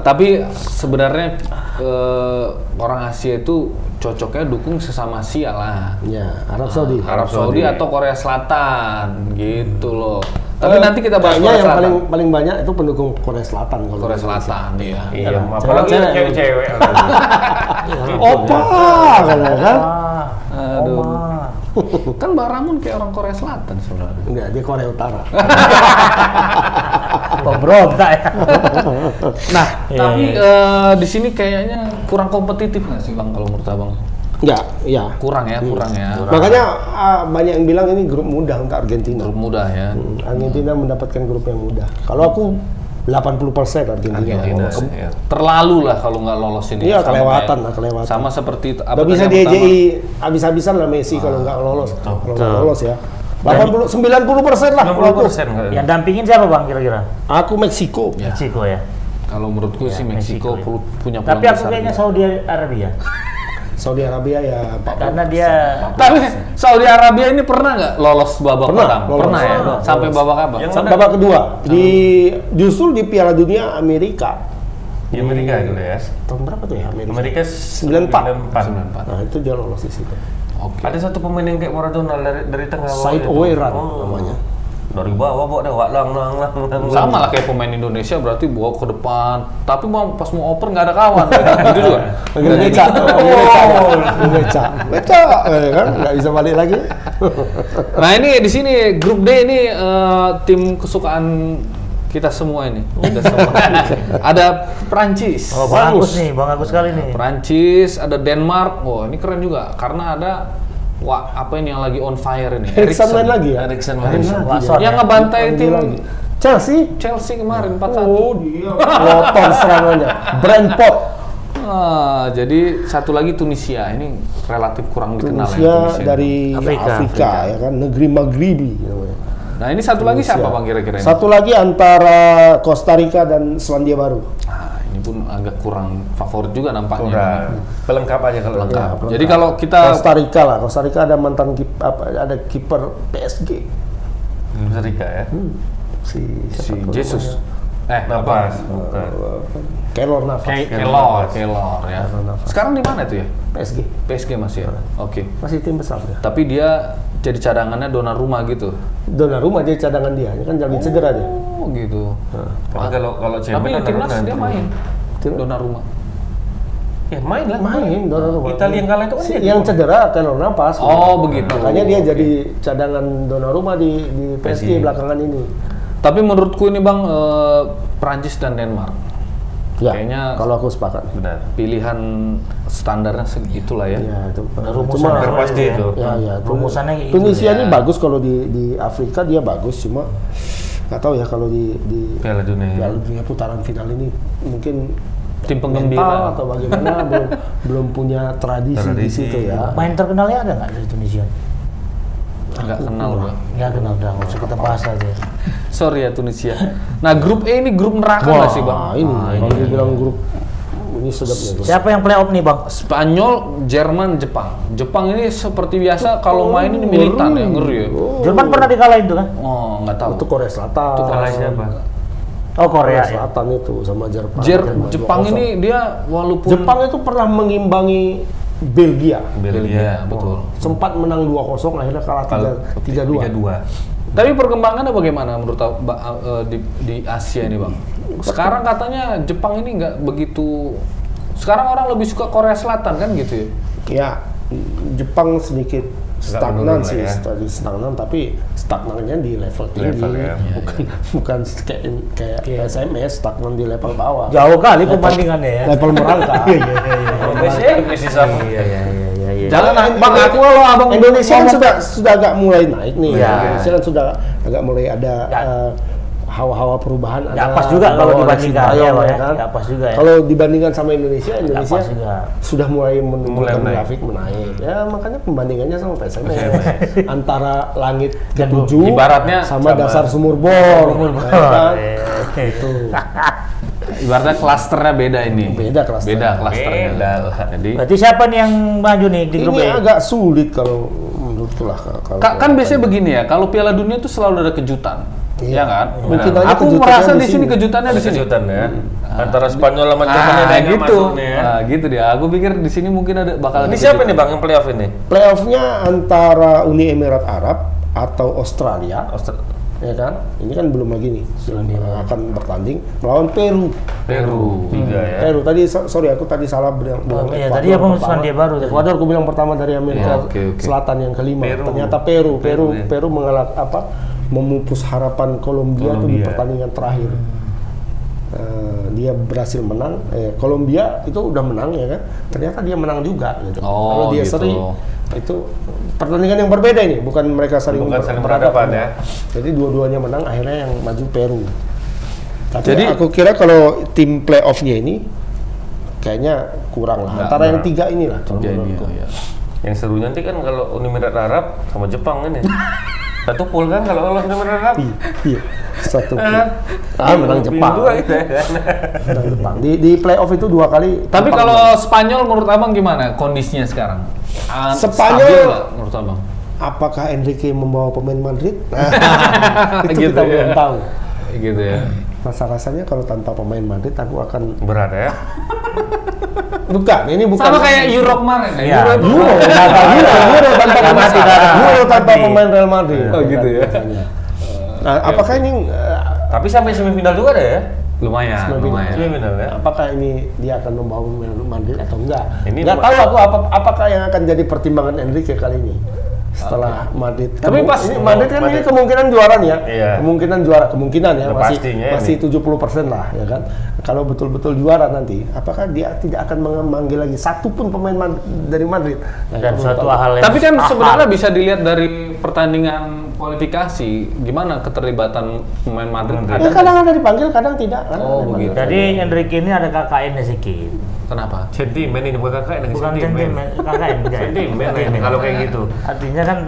Tapi sebenarnya eh, orang Asia itu cocoknya dukung sesama Asia lah. Ya, Arab Saudi. Arab Saudi atau Korea Selatan gitu loh. Eh, Tapi nanti kita bahas Korea yang Selatan. paling paling banyak itu pendukung Korea Selatan kalau Korea. Selatan iya. Iya, apalagi Cewek-cewek. cewek-cewek. Opa, kadang kan? Ah, Aduh. Oma. Kan Mbak Ramun kayak orang Korea Selatan sebenarnya. Enggak, dia Korea Utara. Pemberontak ya. Nah, Iya, tapi eh, di sini kayaknya kurang kompetitif nggak sih bang kalau menurut abang? Enggak, iya. Kurang ya, kurang ya. Makanya ah, banyak yang bilang ini grup mudah untuk Argentina. Grup mudah ya. Hmm, Argentina mendapatkan grup yang mudah. Kalau aku 80% Argentina. Argentina. Ke- ya. Terlalu lah kalau nggak lolos ini. Iya, kelewatan kayak- lah, kelewatan. Sama seperti. Nggak bisa diejei habis-habisan lah Messi kalau nggak lolos. Kalau nggak lolos ya. 80 90 persen lah kalau aku. 60% kali. Yang dampingin siapa bang kira-kira? Aku Meksiko. Ya. Meksiko ya. Kalau menurutku Ya, sih Meksiko, Meksiko, ya. pu- punya peluang Tapi aku besar kayaknya. Saudi Arabia. Saudi Arabia ya Pak Karena dia Tapi Saudi Arabia ini pernah nggak lolos babak Pernah, pertama? lolos. Pernah ya? Pernah, Sampai lolos. babak apa? Yang Sampai babak kedua di justru di Piala Dunia Amerika. Di Amerika dulu ya. Tahun berapa tuh ya Amerika? Amerika 94. 94. Nah, itu dia lolos di situ. Oke. Ada satu pemain yang kayak Maradona dari dari tengah Side itu. away run Oh. namanya. Dari bawah bawa dah wak lang lang lang lang. Sama lah kayak pemain Indonesia berarti bawa ke depan, tapi mau pas mau oper nggak ada kawan, gitu juga. Panggil beca, panggil beca, beca, kan nggak bisa balik lagi. Nah ini di sini grup D ini eh, tim kesukaan kita semua ini. Kita semua. ada Prancis. Oh, Bang Agus nih, Bang Agus sekali nih. Prancis, ada Denmark. Wah, ini keren juga karena ada wah apa ini yang lagi on fire ini? Erikson main lagi ya? Erikson Main lagi. Watson Yang ya. ngebantai tim lagi. Chelsea. Chelsea kemarin 4-1. Oh dia. Lotor serangannya. Brentford. Ah, jadi satu lagi Tunisia ini relatif kurang dikenal ya, Tunisia dari Afrika. Afrika, ya kan negeri Maghribi namanya. Nah ini satu lagi siapa bang kira-kira ini? Satu lagi antara Costa Rica dan Selandia Baru. Nah, ini pun agak kurang favorit juga nampaknya. Kurang. Pelengkap aja kalau Lengkap. lengkap. Jadi kalau kita Costa Rica lah, Costa Rica ada mantan kip, apa, ada kiper PSG Costa Rica ya. si si tuh Jesus, Eh, napas. Bukan. namanya? Keylor Navas. Ke- Kelor. Kelor, Kelor ya. Navas. Sekarang di mana tuh ya? PSG PSG masih ya. Oke. masih tim besar ya. Tapi dia jadi cadangannya Donnarumma gitu. Donnarumma dia cadangan dia, dia kan lagi cedera dia. Oh gitu. Tapi kalau kalau Tapi di timnas dia main. Tim- Donnarumma. Ya main lah. Main Donnarumma. Italia yang kalah itu kan Si- dia. yang cedera Keylor Navas. Oh, begitu. Makanya dia jadi cadangan Donnarumma di di PSG PSG. belakangan ini. Tapi menurutku ini bang eh, Prancis dan Denmark Ya, Kayaknya- kalau aku sepakat. Benar. pilihan standarnya segitulah ya. Ya, itu. Rumusan Cuma- Hampir pasti itu. Ya, ya. Rumusannya kayak gitu Tunisia ya. ini bagus kalau di di Afrika dia bagus cuma nggak tahu ya kalau di di Piala Dunia. Piala Dunia putaran final ini mungkin Tim penggembira. atau bagaimana belum belum punya tradisi, di Tradisi. situ ya. Main terkenalnya ada nggak dari Tunisia? Nggak kenal gua. Nggak kenal, udah nggak usah kita bahas aja. Sorry ya Tunisia. Nah grup E ini grup neraka nggak sih bang? Wah, ini kalau dibilang grup ini sedapnya tuh. Siapa yang playoff nih, Bang? Spanyol, Jerman, Jepang. Jepang ini seperti biasa kalau main ini militan ya ngeri ya. Jerman pernah dikalahin tuh kan? Oh nggak tahu. Itu Korea Selatan. Itu Kalah siapa? Oh, Korea Korea ya. Selatan itu sama Jerman. Jer- Jerman Jepang 2-0. ini dia walaupun Jepang itu pernah mengimbangi Belgia. Belgia, betul. Sempat menang 2-0 akhirnya kalah Kalau 3 3-2. 3-2. Tapi perkembangannya bagaimana menurut ba- eh, di, di Asia ini bang? Sekarang katanya Jepang ini nggak begitu. Sekarang orang lebih suka Korea Selatan kan gitu ya? Ya, Jepang sedikit stagnan sih, ya. tadi stagnan tapi stagnannya di level tinggi, Level ya. bukan bukan kayak kayak SMS stagnan di level bawah. Jauh kali perbandingannya ya. Level merangkak. Messi, Messi sama. Iya, iya, iya, iya, iya. Jangan Nah, bang aku kalau abang Indonesia kan sudah sudah agak mulai naik nih. Iya. Indonesia kan sudah agak mulai ada Ya. eh, hawa-hawa perubahan. Nggak ada pas juga kalau dibandingkan, Sintayong, ya, Bang, ya. kan? Pas juga ya. Kalau dibandingkan sama Indonesia, Indonesia pas juga. sudah mulai menunjukkan Mulai menaik. grafik menaik. Ya makanya pembandingannya sama PSMS. PSMS. Antara langit Dan ketujuh ibaratnya sama, sama dasar sumur bor. Sumur Ya bor. kan? Iya. Itu. Ibaratnya klasternya beda ini. Beda klasternya. Beda klasternya. Beda. Jadi Berarti siapa nih yang maju nih di grup Ini E? agak sulit kalau menurutku lah. Kalau Ka- kan biasanya begini ya, kalau Piala Dunia itu selalu ada kejutan. Iya. Iya kan? Mungkin Benar. aja Aku merasa di di sini kejutannya di Ada sini. kejutan ya. Antara Spanyol sama Jerman Ah, ada yang gitu. masuk nih ya. Ah, gitu dia. Aku pikir di sini mungkin ada bakal Ini ada siapa nih bang yang playoff ini? Playoffnya antara Uni Emirat Arab atau Australia, Austra- ya kan? Ini kan belum lagi nih, sudah akan bertanding melawan Peru. Peru. Tiga ya. Peru tadi so- sorry aku tadi salah bilang. Oh, iya, tadi apa pertama. Selandia Baru tadi. Ekuador aku bilang pertama dari Amerika Ya, oke, oke. Selatan yang kelima. Peru. Ternyata Peru, Peru, Peru, Peru, ya. mengalah apa? Memupus harapan Kolombia tuh di pertandingan terakhir. Eh, dia berhasil menang. Eh, Kolombia itu udah menang ya kan? Ternyata dia menang juga. Gitu. Oh, Kalau dia gitu. seri itu pertandingan yang berbeda ini, bukan mereka saling, Bukan ber- saling berhadapan berhadapan, ya. Jadi dua-duanya menang, akhirnya yang maju Peru. Tapi Jadi- aku kira kalau tim playoffnya ini kayaknya kurang lah. Antara yang tiga inilah kalau Jadi, menurutku. ya. Yang seru nanti kan kalau Uni Emirat Arab sama Jepang ini. Satu pool kan kalau lolos Uni Emirat Arab. Iya. Satu ah menang Jepang. juga gitu ya kan. Menang Jepang. Di di playoff itu dua kali. Tapi kalau. Spanyol menurut abang gimana kondisinya sekarang? Ah, Spanyol- menurut abang? apakah Enrique membawa pemain Madrid? itu Gitu kita ya. belum tahu. Gitu ya. Rasa-rasanya kalau tanpa pemain Madrid aku akan Berat ya. bukan ini bukan Sama kayak Euro kemarin. ya? Iya. Euro itu Euro, tanpa Euro, Euro tanpa pemain, Euro tanpa pemain Real Madrid. Oh, gitu ya. Nah, apakah ini eh, Tapi sampai semifinal juga deh ya. lumayan, Semifinal. lumayan. Semifinal ya. apakah ini dia akan membawa Real Madrid atau enggak? Ini Enggak tahu aku apa, apakah yang akan jadi pertimbangan Enrique kali ini setelah Madrid. Tapi Kemu- pas- ini Madrid kan ini Madrid. kemungkinan juara nih ya. Iya. Kemungkinan juara, kemungkinan ya Udah masih pastinya masih ini. 70% lah ya kan. Kalau betul-betul juara nanti, apakah dia tidak akan memanggil lagi satu pun pemain Mad- dari Madrid? Nah, Dan suatu tahu. hal yang Tapi kan mahal. sebenarnya bisa dilihat dari pertandingan kualifikasi gimana keterlibatan pemain Madrid. Madrid. Ya, Ada kadang ada dipanggil, kadang tidak. Kadang Oh, ada begitu. Jadi Enrique ini ada KKN-nya sedikit. kenapa? Sentimen ini bukan ini Bukan sentimen, KKN. Sentimen kalau kayak gitu. Artinya kan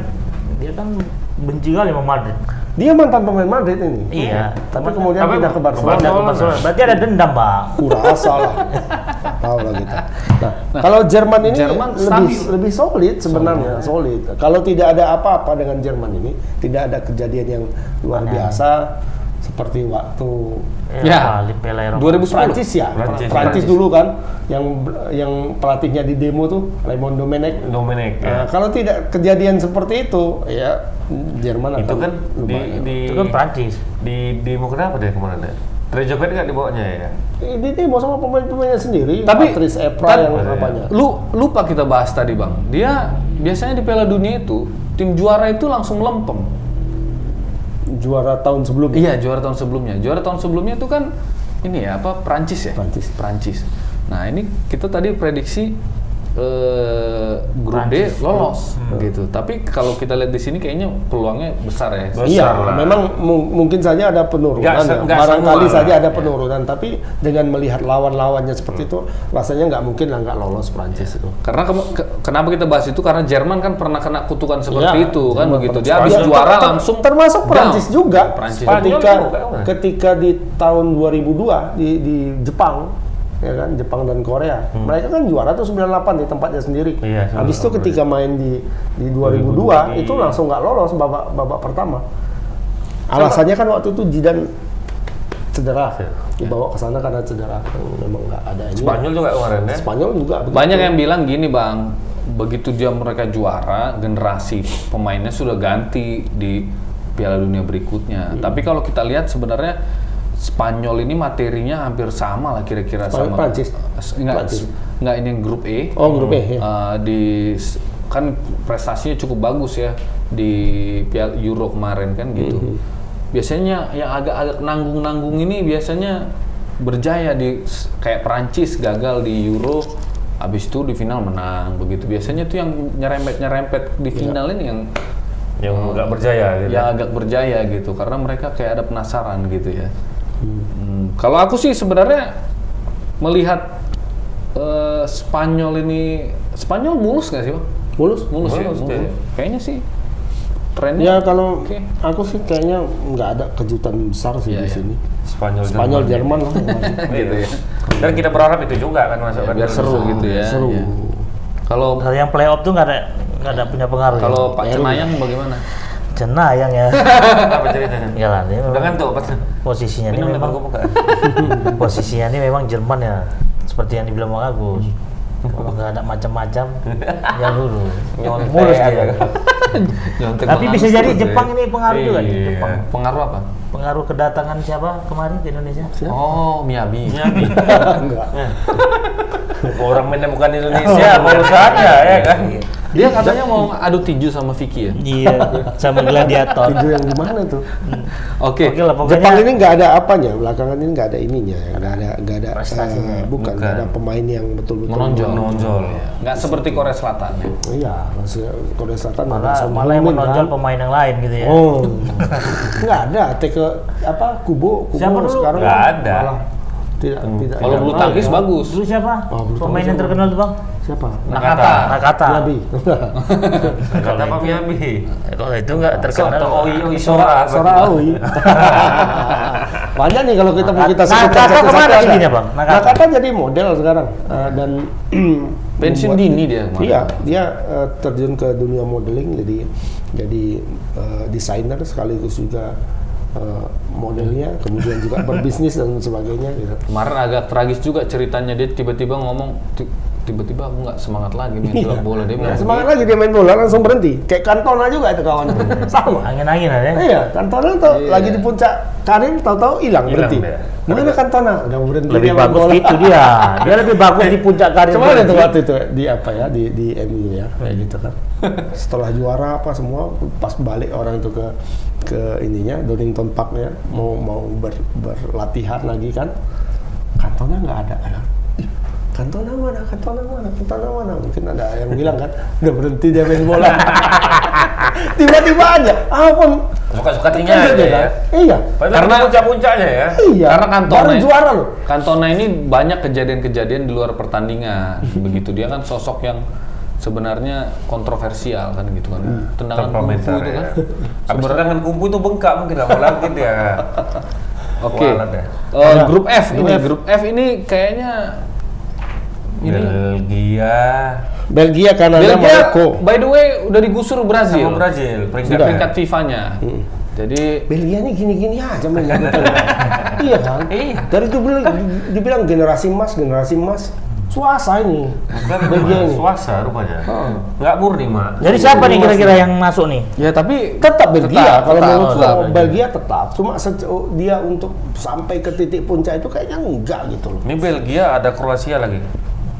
dia kan benci kali sama Madrid. Dia mantan pemain Madrid ini. Iya. Tapi kemudian Tapi pindah ke Barcelona. Pindah ke Barcelona. Berarti ada dendam, Bang. kurasa lah tahu lah kita nah, kalau Jerman ini Jerman lebih stabil. lebih solid sebenarnya solid kalau tidak ada apa-apa dengan Jerman ini tidak ada kejadian yang luar biasa seperti waktu Ya. Eropa. 2010. Prancis ya Prancis. Prancis, dulu kan yang yang pelatihnya di demo tuh Raymond Domenech Dominic Nah, ya. kalau tidak kejadian seperti itu ya Jerman Itu kan di di Itu kan Prancis. di demo kenapa deh ke mana deh? Trejoket nggak dibawanya ya? ini demo sama pemain-pemainnya sendiri Tapi Patrice Evra tad- yang apanya Lu lupa kita bahas tadi bang. Dia biasanya di Piala Dunia itu tim juara itu langsung melempem. juara tahun sebelumnya Iya juara tahun sebelumnya. Juara tahun sebelumnya itu kan ini ya apa Prancis ya? Prancis. Prancis. Nah ini kita tadi prediksi eh, grup D lolos gitu. Tapi kalau kita lihat di sini kayaknya peluangnya besar ya. Besar Iya, lah. memang mu- mungkin saja ada penurunan, se- ya. barangkali semua saja ada penurunan. Tapi dengan melihat lawan-lawannya seperti itu, rasanya nggak mungkin lah nggak lolos Prancis itu. Karena ke- kenapa kita bahas itu karena Jerman kan pernah kena kutukan seperti Iya, itu kan Jerman begitu. Dia habis juara Ter- langsung termasuk down. Prancis juga. Prancis. Ketika juga, kan? ketika di tahun 2002 di di Jepang ya kan Jepang dan Korea. Mereka kan juara tuh 98 di tempatnya sendiri. Iya, Habis itu 98. ketika main di di 2002 itu langsung nggak lolos babak babak pertama. Alasannya kan waktu itu Zidane cedera. Dibawa ke sana karena cedera. Memang nggak ada ini. Spanyol juga kemarin ya. Spanyol juga begitu. Banyak yang bilang gini bang, begitu dia mereka juara, generasi pemainnya sudah ganti di Piala Dunia berikutnya. Tapi kalau kita lihat sebenarnya Spanyol ini materinya hampir sama lah kira-kira sama. Prancis. Enggak, Prancis. enggak ini yang grup E. Oh, grup E, ya. Eh, di kan prestasinya cukup bagus ya di Piala Euro kemarin kan gitu. Mhm. Biasanya yang agak-agak nanggung-nanggung ini biasanya berjaya di kayak Prancis gagal di Euro habis itu di final menang begitu. Biasanya tuh yang nyerempet-nyerempet di Iya. final ini yang Yang nggak berjaya gitu. yang agak berjaya gitu karena mereka kayak ada penasaran gitu ya. Hmm, Kalau aku sih sebenarnya melihat eh, Spanyol ini Spanyol mulus nggak sih bang? mulus. Mulus, ya, Mulus, mulus. deh. Kayaknya sih trennya. Ya kalau Oke. aku sih kayaknya nggak ada kejutan besar sih Iya, di iya. sini. Spanyol, Spanyol Jerman lah gitu ya. Dan kita berharap itu juga kan masuk kan. biar seru gitu ya. Seru. Iya. Kalau yang playoff tuh nggak ada nggak ada punya pengaruh. ya? kalau Pak Baru. Cenayang bagaimana? Cenayang ya. Apa ceritanya? ya lah, Udah memang pas. posisinya ini memang posisinya ini memang Jerman ya. Seperti yang dibilang Bang Agus. Kalau nggak ada macam-macam, ya dulu. Mulus aja. dia. Tapi bisa jadi ya. Jepang ini pengaruh juga nih. Iya. Jepang. Pengaruh apa? Pengaruh kedatangan siapa kemarin ke Indonesia? Oh, Miyabi. Nyabi. Enggak. Orang mainnya bukan Indonesia, baru saja ya kan. Dia katanya mau adu tinju sama Vicky ya. Iya, sama gladiator. Tinju yang gimana tuh? Oke. Oke lah pokoknya. Jepang ini nggak ada apanya, belakangan ini nggak ada ininya, nggak ada nggak ada Prestasinya. eh, bukan nggak ada pemain yang betul-betul menonjol. Menonjol. Nggak seperti Korea Selatan ya. Iya, maksudnya Korea Selatan malah, malah yang menonjol kan? pemain yang lain gitu ya. Oh, nggak ada. Teke apa Kubo, Kubo Siapa dulu? sekarang Nggak kan ada. malah Tidak, tidak. Kalau bulu tangkis Ya. bagus. Dulu siapa? Oh, bulu Pemain yang terkenal tuh bang? Siapa? Nakata. Nakata. Nabi. Kata Pak Miyabi. Eh, Kalau itu nggak terkenal. Soto Oi Oi Sora. Sora Aoi. Banyak nih kalau kita mau kita Nakata sebutkan ke mana giginya, Bang? Nakata. Nakata jadi model sekarang Eh, dan Pensiun dini dia kemarin. Iya, dia eh, terjun ke dunia modeling jadi jadi desainer sekaligus juga eh, modelnya, kemudian juga berbisnis dan sebagainya gitu. Kemarin agak tragis juga ceritanya dia tiba-tiba ngomong "Ti- tiba-tiba aku nggak semangat lagi main Iya. bola dia bilang semangat lagi dia main bola langsung berhenti. Kayak Cantona juga itu kawan. Sama. Angin-angin ada. ya? Iya, Cantona tuh lagi di puncak karir tahu-tahu hilang berhenti. Mana Cantona? Udah berhenti Lebih dia main bagus bola. gitu dia. Dia lebih bagus di puncak karir. Cuman itu waktu itu di apa ya di di MU ya kayak gitu kan. Setelah juara apa semua pas balik orang itu ke ke ininya Donington Park ya mau mau ber, berlatihan lagi kan. Cantona nggak ada kan. Ih, Cantona mana? Cantona mana? Cantona mana? Mungkin ada yang bilang kan udah berhenti dia main bola. Tiba-tiba aja, apa? Suka-suka tinggal aja ya. Iya. Padahal Karena- puncak-puncaknya ya. Iya. Karena Cantona baru juara loh. Cantona ini banyak kejadian-kejadian di luar pertandingan. Begitu dia kan sosok yang sebenarnya kontroversial kan gitu kan. Tendangan kungfu Terkomentar itu kan. ya. Habis tendangan kumpu itu bengkak mungkin nggak mau lagi dia. Oke. Kualat ya. Eh, grup F ini F. grup F ini kayaknya ini Belgia Belgia, Kanada, Belgia Maroko. by the way udah digusur Brazil. sama Brazil peringkat Sudah peringkat FIFA-nya. Jadi Belgia ini gini-gini aja betul. iya kan? Iya. Dari itu bilang, dibilang generasi emas, generasi emas. Suasa ini. Belgia ini. swasta rupanya. Nggak murni mak. Jadi siapa nih kira-kira yang masuk nih? ya tapi Tetap Belgia, Tetap, kalau tetap, menurutku tetap. Belgia tetap. Cuma oh, dia untuk sampai ke titik puncak itu kayaknya enggak gitu loh. Ini Belgia ada Kroasia lagi.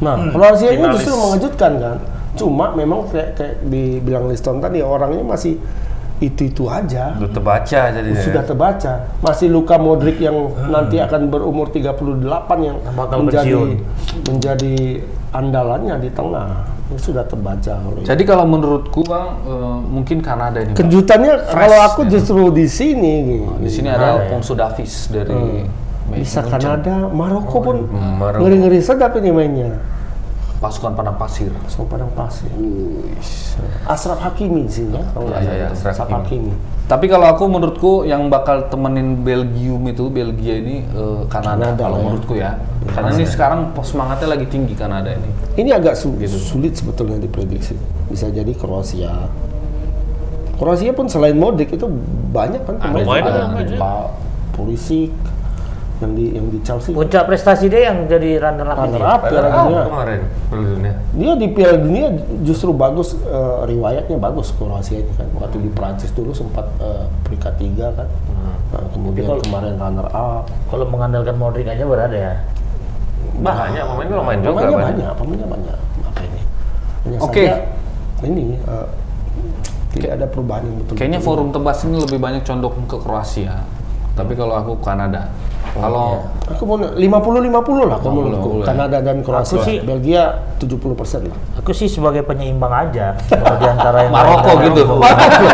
Nah, Kroasia ini Finalis. justru mengejutkan kan. Cuma memang kayak, kayak dibilang Liston tadi orangnya masih itu-itu aja. Udah terbaca jadi. sudah terbaca. Masih Luka Modric yang nanti akan berumur 38 yang Bakal menjadi pensiun. menjadi andalannya di tengah. Ini sudah terbaca. ini. jadi kalau menurutku Bang eh, mungkin Kanada ini. Kejutannya kalau aku ya. justru di sini. Di sini Nah, ada ya. Alfonso Davies dari Bisa. Kanada, Maroko pun Hmm, Maroko. ngeri-ngeri sedap ini mainnya. pasukan padang pasir. So padang pasir. Asraf Hakimi sih ya. kalau Iya, salah. iya, Ashraf Asraf Hakimi. Tapi kalau aku menurutku yang bakal temenin Belgium itu Belgia ini eh, Kanada, Kanada kalau ya. menurutku ya. Karena ini sekarang pos semangatnya lagi tinggi Kanada ini. Ini agak su- sulit sebetulnya diprediksi. Bisa jadi Kroasia. Kroasia pun selain Modric itu banyak kan pemain. Ada banyak. Pak Pulisic yang di yang di Chelsea. Puncak prestasi dia yang jadi runner up Runner up Piala Padahal Dunia. kemarin Piala Dunia. Dia di Piala Dunia justru bagus eh, riwayatnya bagus Kroasia ini kan. Waktu di Prancis dulu sempat eh, peringkat tiga kan. Nah, kemudian kalau- kemarin runner up. Kalau mengandalkan Modric aja berada ya. Banyak pemainnya lumayan juga. Pemainnya banyak. banyak, pemainnya banyak. Apa ini? Hanya Oke. saja ini eh, tidak ada perubahan yang betul. Kayaknya forum tebas ini lebih banyak condong ke Kroasia. Tapi kalau aku Kanada. Kalau Aku mau 50-50 lah kalau 50-50 menurutku. ya. Kanada dan Kroasia. Aku sih- Belgia 70 persen lah. Aku sih sebagai penyeimbang aja. Kalau di antara yang Maroko gitu.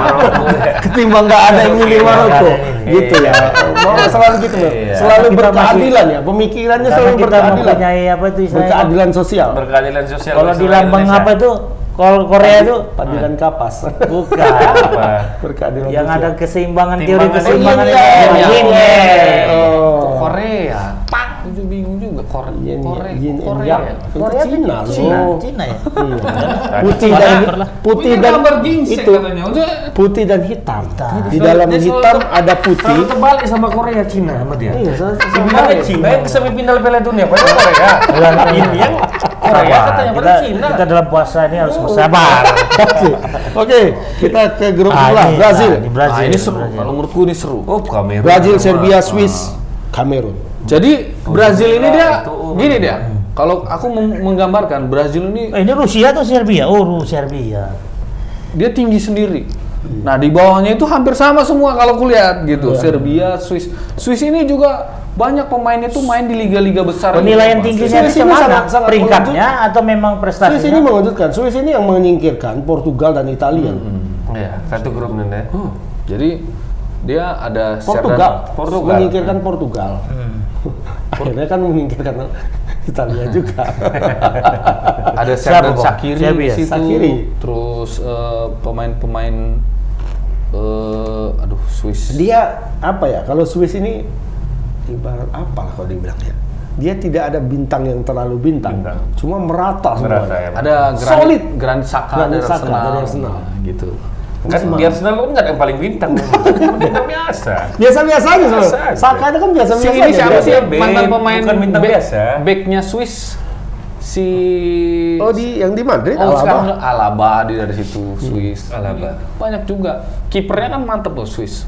Ketimbang nggak ada yang milih ada Maroko. Gitu ya. Mau selalu gitu Bang. Iya. Selalu berkeadilan ya. Pemikirannya selalu berkeadilan. apa itu? Berkeadilan sosial. Berkeadilan sosial. Kalau di lambang apa itu? Kalau Korea itu Padilan kapas. bukan. Apa? berkeadilan yang ada keseimbangan teori keseimbangan yin itu. yang. Oh. Korea, Pak, itu bingung juga Korea. Yin Korea, yin and Korea. Itu Korea itu Cina Cina, loh. Cina ya. Iya. Putih dan putih dan itu putih dan hitam. Di dalam hitam ada putih. Selalu terbalik sama Korea Cina sama dia. Iya, terbalik. Cina yang semifinal Piala Dunia, padahal Korea. Ini yang Korea katanya pada Cina. kita dalam puasa ini harus bersabar. Oke, kita ke grup Ah, sebelah Brazil. Brazil. Nah, ini seru. Kalau menurutku ini seru. Oh. Brazil, sama- Serbia, Swiss, Kamerun. Jadi Brazil ini dia itu, oh. gini dia. Kalau aku menggambarkan Brazil ini Eh, ini Rusia atau Serbia? Oh, Ru- Serbia. dia tinggi sendiri. Nah, di bawahnya itu hampir sama semua kalau kulihat gitu. Serbia, Swiss. Swiss ini juga banyak pemainnya tuh main di liga-liga besar. Penilaian gitu, tingginya Swiss itu ini sangat- sangat Peringkatnya atau memang Swiss ini prestasinya? mengejutkan. Swiss ini yang menyingkirkan Portugal dan Italia. Iya, satu grup nih. deh. Jadi dia ada Portugal, Portugal. menyingkirkan Portugal. Hmm. Akhirnya kan memikirkan Italia juga. Ada Bang? Sakiri ya? situ. Shaqiri. Terus eh, pemain-pemain eh aduh Swiss. Dia apa ya? Kalau Swiss ini ibarat apa lah kalau dibilang ya? Dia tidak ada bintang yang terlalu bintang, Bintang. cuma merata semua. Merata ya. Ada Granit, Solid. Granit Saka Granit dari Xhaka Arsenal. dari Arsenal. Nah, gitu. Kan di Arsenal kan nggak ada yang paling bintang. Bintang biasa. Biasa-biasa aja, Biasa Sob. aja. Saka itu kan biasa-biasa Si aja. ini siapa Biasa. sih mantan pemain bukan bintang back- biasa. Backnya Swiss si Oh di yang di Madrid Oh, Alaba. sekarang Alaba di dari situ Swiss. Alaba. Banyak juga. Kipernya kan mantep loh Swiss.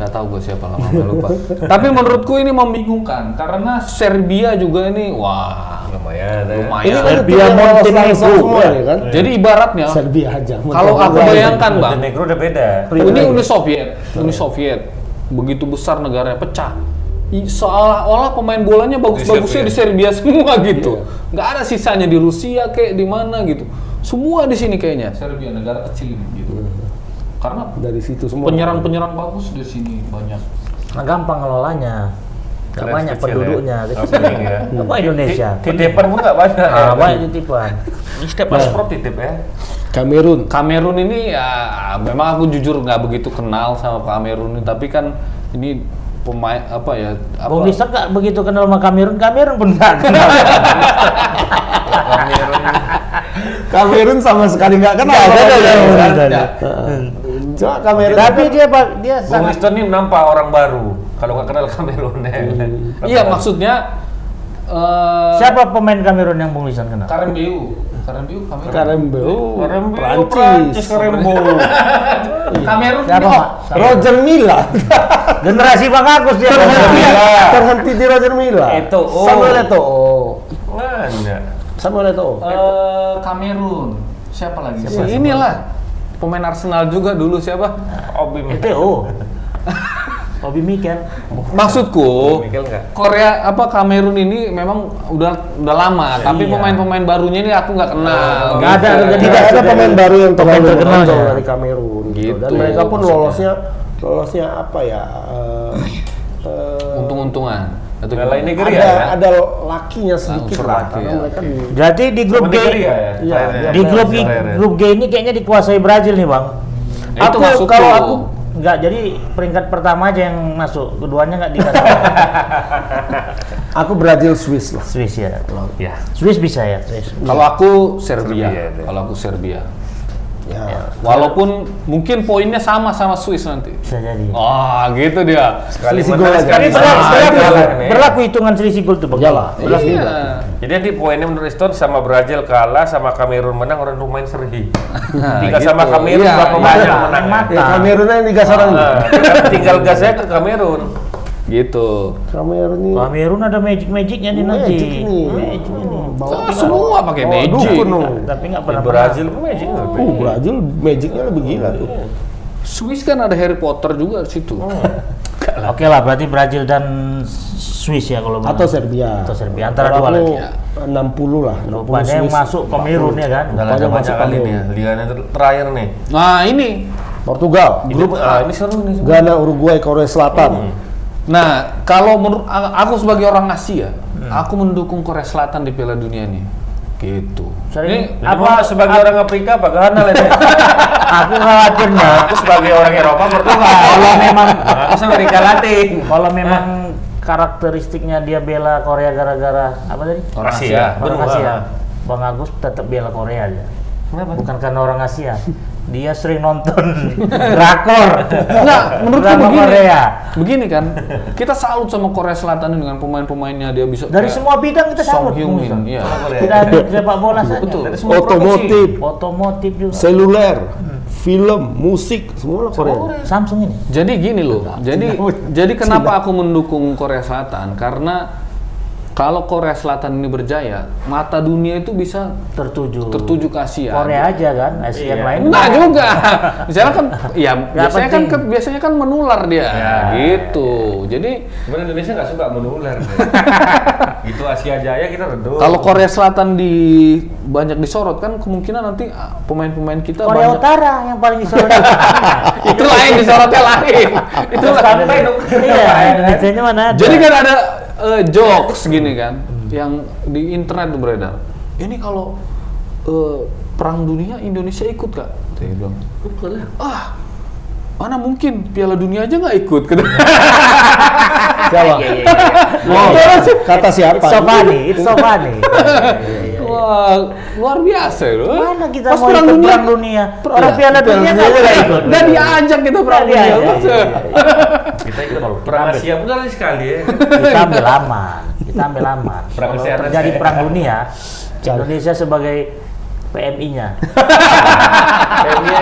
Nggak tahu gue siapa lama lupa. Tapi menurutku ini membingungkan karena Serbia juga ini wah Lumayan. ya. lumayan. Ini kan Serbia, Montenegro, semua ya. ya kan? Jadi ibaratnya Serbia aja. kalau aku bayangkan bang, Montenegro udah beda. ini Uni Soviet, Uni Soviet begitu besar negaranya pecah. Seolah-olah pemain bolanya bagus-bagusnya di Serbia semua gitu. Nggak ada sisanya di Rusia kayak di mana gitu. Semua di sini kayaknya. Serbia negara kecil ini gitu. Karena dari situ semua. penyerang-penyerang bagus di sini banyak. Nah, gampang ngelolanya. Gak banyak kecil penduduknya. ya. Ya. Apa Indonesia? Titipan pun nggak banyak. Ah, ya. banyak titipan. Ini setiap paspor titip ya. Kamerun. Kamerun ini ya memang aku jujur nggak begitu kenal sama Kamerun ini, tapi kan ini pemain apa ya? Apa, Bung Mister gak begitu kenal sama Kamerun, Kamerun pun gak kenal. Kamerun. Kamerun sama sekali nggak kenal. Nggak ada, sama nggak dia. ada, nggak Kamerun. Tapi dia pak dia Bung sangat Liston ini nampak orang baru. Kalau nggak kenal Kamerun ya. Iya maksudnya eh siapa pemain Kamerun yang Bung Lisan kenal? Karembeu. Karembeu Kamerun. Karembeu. Prancis. Prancis, Karembo. Kamerun Siapa, oh, Pak? Roger Milla. Generasi Bang Agus dia. Milla. Terhenti di Roger Milla. Eto'o. Samuel Eto'o. Mana? Samuel Eto'o. eh, Kamerun. Siapa lagi? Siapa? Si inilah pemain Arsenal juga dulu siapa? Obi Itu oh. Obi Mikel. Maksudku Mikel? Korea apa Kamerun ini memang udah udah lama, tapi Iya. pemain-pemain barunya ini aku nggak kenal. Nggak ada, Tidak ada pemain baru yang terlalu terkenal ya. dari Kamerun gitu. Dan Gitu, mereka pun maksudnya. lolosnya lolosnya apa ya? eh, eh, Untung-untungan. Atau Ngalahin gimana? Nigeria ada ya? ada lakinya sedikit lah laki, karena ya, mereka di Jadi di grup G ya? Iya, Terakhir. di grup ya? grup G ini kayaknya dikuasai Brazil nih bang. Eh, itu aku masuk kalau tuh. aku nggak jadi peringkat pertama aja yang masuk, keduanya nggak dikasih. aku Brazil Swiss lah. Swiss ya. Ya. Swiss bisa ya. Swiss. Kalau aku Serbia, Serbia, deh. kalau aku Serbia. Ya. Walaupun mungkin poinnya sama sama Swiss nanti. Bisa jadi. Oh, gitu dia. Sekali Selisih gol sekali berlaku, Sekali berlaku, nih. berlaku hitungan selisih gol tuh bang. Iyalah. Berlaku. Iya. Jadi nanti poinnya menurut Liston sama Brazil kalah, sama Kamerun menang, orang lumayan seri. Tiga gitu. sama Kamerun, Iya, berapa iya. banyak Main menang? mata. Ya, Kamerun aja di gasaran. Nah, tinggal, gasnya ke Kamerun. Gitu. Kamerun ini Kamerun ada magic magicnya nih nanti. Magic nih. Magic ini. Bawa Ah, semua pakai Oh, magic. dukun. Tapi nggak Di pernah Brazil pun magic? Uh, Brazil magicnya lebih gila tuh. Swiss kan ada Harry Potter juga di situ. Oke lah, berarti Brazil dan Swiss ya kalau. Atau Serbia. Atau Serbia, antara dua aku lah. 60 lah. 60 Rupanya yang Swiss. masuk Kamerun ya kan. Udah ada banyak masuk kali nih ya, liganya ter- terakhir nih. Nah, ini. Portugal. Grup A, ini seru nih. Ghana, Uruguay, Korea Selatan. Nah, kalau menurut aku sebagai orang Asia, aku mendukung Korea Selatan di Piala Dunia nih. Gitu. Sering Ini apa sebagai orang Afrika apa lah ini? aku khawatirnya Aku sebagai orang Eropa Portugal. kalau memang Aku Amerika Latin. kalau memang karakteristiknya dia bela Korea gara-gara apa tadi? Orang Asia. Asia. Orang. Asia. Bang Agus tetap bela Korea aja. Kenapa? Bukan karena orang Asia. Dia sering nonton drakor. Enggak, menurutku begini. Korea. Begini kan, kita salut sama Korea Selatan dengan pemain-pemainnya dia bisa Dari kayak semua bidang kita Song salut. Hyun Min, iya. Tidak hanya sepak bola saja. Betul. Dari semua Otomotif, Otomotif juga. seluler, film, musik, semua lah Korea. Samsung ini. Jadi gini loh, jadi jadi kenapa aku mendukung Korea Selatan? Karena kalau Korea Selatan ini berjaya, mata dunia itu bisa Tertuju. tertuju ke Asia. Korea aja kan, Asia yang Iya. lain. Enggak juga. Misalnya kan, ya biasanya kan penting. ke- biasanya kan menular dia, Ya. gitu. Jadi Sebenarnya Indonesia nggak suka menular. gitu Asia Jaya kita redup. kalau Korea Selatan di banyak disorot kan kemungkinan nanti ah, pemain-pemain kita Korea banyak. Utara yang paling disorot. itu lain disorotnya lain. itu sampai dong. Iya, mana ada. Jadi kan ada eh, jokes gini kan, yang di internet beredar. Ini kalau eh, perang dunia Indonesia ikut gak? Dia bilang, ah mana mungkin Piala Dunia aja nggak ikut. Kata- Siapa? Iya, iya, iya. Oh, kata siapa? It's so funny, Wah, luar biasa loh. Mana kita Pas mau perang dunia, perang dunia? Per- Orang Piala Dunia Dunia nggak ikut. Nggak diajak kita perang dunia. Masa? Kita ikut perang Asia pun kali sekali ya. Kita ambil aman, kita ambil aman. Perang Kalau kesehatan terjadi perang dunia, Indonesia sebagai PMI-nya,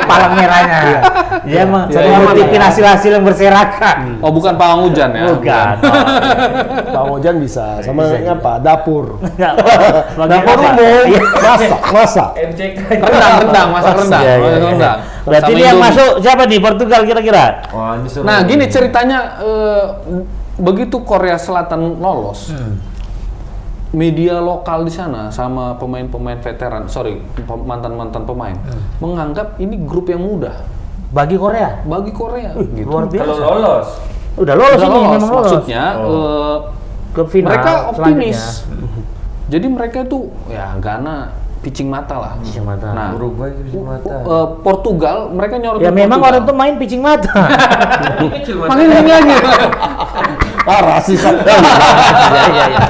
palang merahnya. Dia Iya, iya, mengutipin iya. hasil-hasil yang berserakan. Oh, bukan pawang hujan ya? Bukan. Pak Ojan bisa. Sama apa? Dapur. Dapur umum. Iya. Masak, masak. MCK. Rendang, rendang, masak rendang, Iya, iya, iya. rendang. Berarti dia yang masuk siapa nih Portugal kira-kira? Wah, ini seru. Nah, gini ceritanya eh, begitu Korea Selatan lolos, media lokal di sana sama pemain-pemain veteran, sorry mantan-mantan pemain, menganggap ini grup yang mudah Bagi Korea. bagi Korea. gitu. Luar biasa. Kalau lolos, Udah lolos Udah ini lolos, memang lolos. maksudnya eh, ke final mereka optimis. Jadi mereka itu ya Ghana pitching mata lah. Pitching mata. Nah, Uruguay di mata. eh, Portugal mereka nyorot Ya memang orang itu main pitching mata. Makin ini aja. Ah, rasis. Iya iya iya.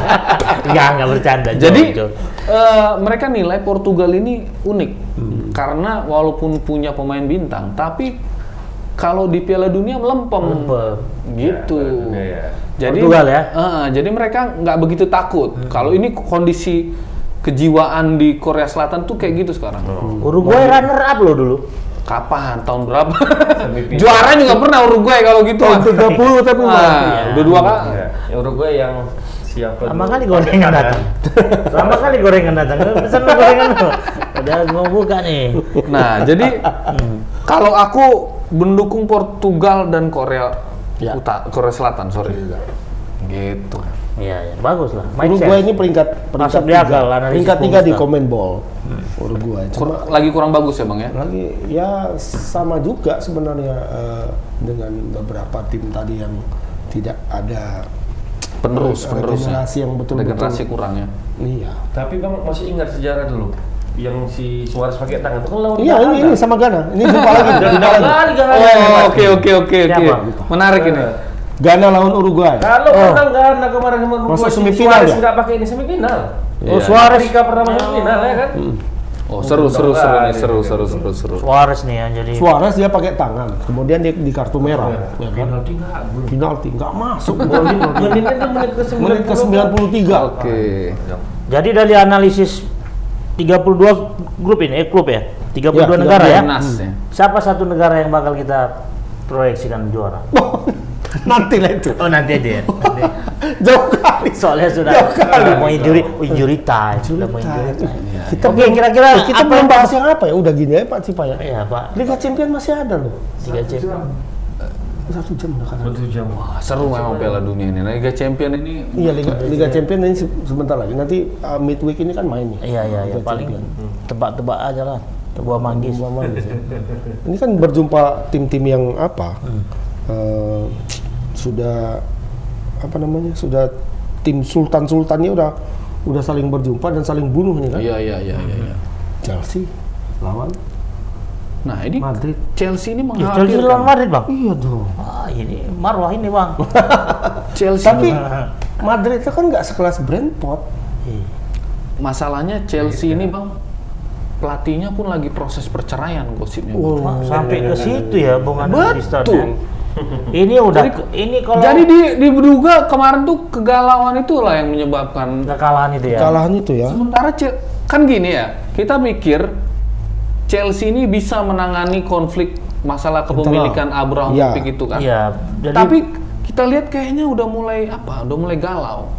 Enggak enggak bercanda. Jadi Jo, Jo. eh, mereka nilai Portugal ini unik Hmm. karena walaupun punya pemain bintang, tapi kalau di Piala Dunia melempem, Melempem. gitu. Ya, Dunia ya. Jadi Portugal ya? eh, jadi mereka nggak begitu takut. Kalau ini kondisi kejiwaan di Korea Selatan tuh kayak gitu sekarang. Uruguay runner up loh dulu. Kapan? Tahun berapa? Juara juga pernah Uruguay kalau gitu. Tahun 30 tapi Nah, Iya. udah dua kali. Ya, yang Uruguay yang siapa? Lama kali gorengan datang. Lama kali gorengan datang. Pesan gorengan lu. Udah mau buka nih. Nah, jadi kalau aku mendukung Portugal dan Korea Ya. Utara, Korea Selatan, sorry. Gitu. Iya, iya. bagus lah. Uruguay sense. ini peringkat peringkat Masuk tiga, analisis peringkat tiga di Bung Commonball. Uruguay. Cuma Kur- lagi kurang bagus ya, Bang ya? lagi ya sama juga sebenarnya eh, dengan beberapa tim tadi yang tidak ada Penerus, eh, penerus. generasi yang betul-betul Generasi kurang ya. iya. Tapi bang masih ingat sejarah dulu yang si Suarez pakai tangan itu kan lawan Iya ini, ini sama Ghana. Ini jumpa lagi. Jumpa. Oh, oke oke oke oke. Menarik ini. Ghana lawan Uruguay. Kalau menang Ghana kemarin sama Uruguay, Masuk semifinal Suarez ya? nggak pakai ini semifinal. Oh, Suarez. Afrika pernah masuk semifinal ya kan? Oh, seru seru seru nih, seru seru seru seru. Suarez nih yang jadi Suarez dia pakai tangan, kemudian dia di kartu merah. Ya kan? Penalti nggak? Penalti nggak masuk. Menitnya tuh menit ke Menit ke 93. Oke. Jadi dari analisis 32 grup ini, eh klub ya? 32 Ya, negara ya? Nas ya. Siapa satu negara yang bakal kita proyeksikan juara? Nanti lah itu. Oh nanti aja ya. Nanti. Jauh kali. Soalnya sudah Jauh kali. mau injury, oh, injury time, sudah mau injury time. Kita Oke, kira-kira Eh, kita apa belum bahas yang apa ya? Udah gini aja Pak Cipa ya. Iya Pak, Liga Champion masih ada loh. tiga jam. Satu jam udah kan. Satu jam. Wah, seru memang Piala Dunia ini. Liga Champion ini Iya Liga, Liga Champion ini se- sebentar lagi. Nanti uh, midweek ini kan main nih. Iya iya iya, Liga paling Champion. tebak-tebak aja lah. Tebak manggis. Buah ya. Ini kan berjumpa tim-tim yang apa? Eh, sudah apa namanya? Sudah tim sultan-sultannya udah udah saling berjumpa dan saling bunuh nih kan? Iya iya iya iya. iya. Chelsea lawan Nah, ini Madrid. Chelsea ini Ya, Chelsea lawan Madrid bang. Iya dong. Ah ini marwah ini bang. Chelsea Tapi Madrid itu kan nggak sekelas Brentford. Iya. masalahnya Chelsea ini, Bang, pelatihnya pun lagi proses perceraian gosipnya. Oh. Sampai ke situ ya Bung Anu Betul. Ya. Ini udah Jadi- ini kalau Jadi di, diduga kemarin tuh kegalauan itulah yang menyebabkan kekalahan itu ya. Kalahan itu ya. Sementara Chel- kan gini ya, kita mikir Chelsea ini bisa menangani konflik masalah kepemilikan Abramovich Iya. itu kan. Iya, jadi Tapi kita lihat kayaknya udah mulai apa? Udah mulai galau.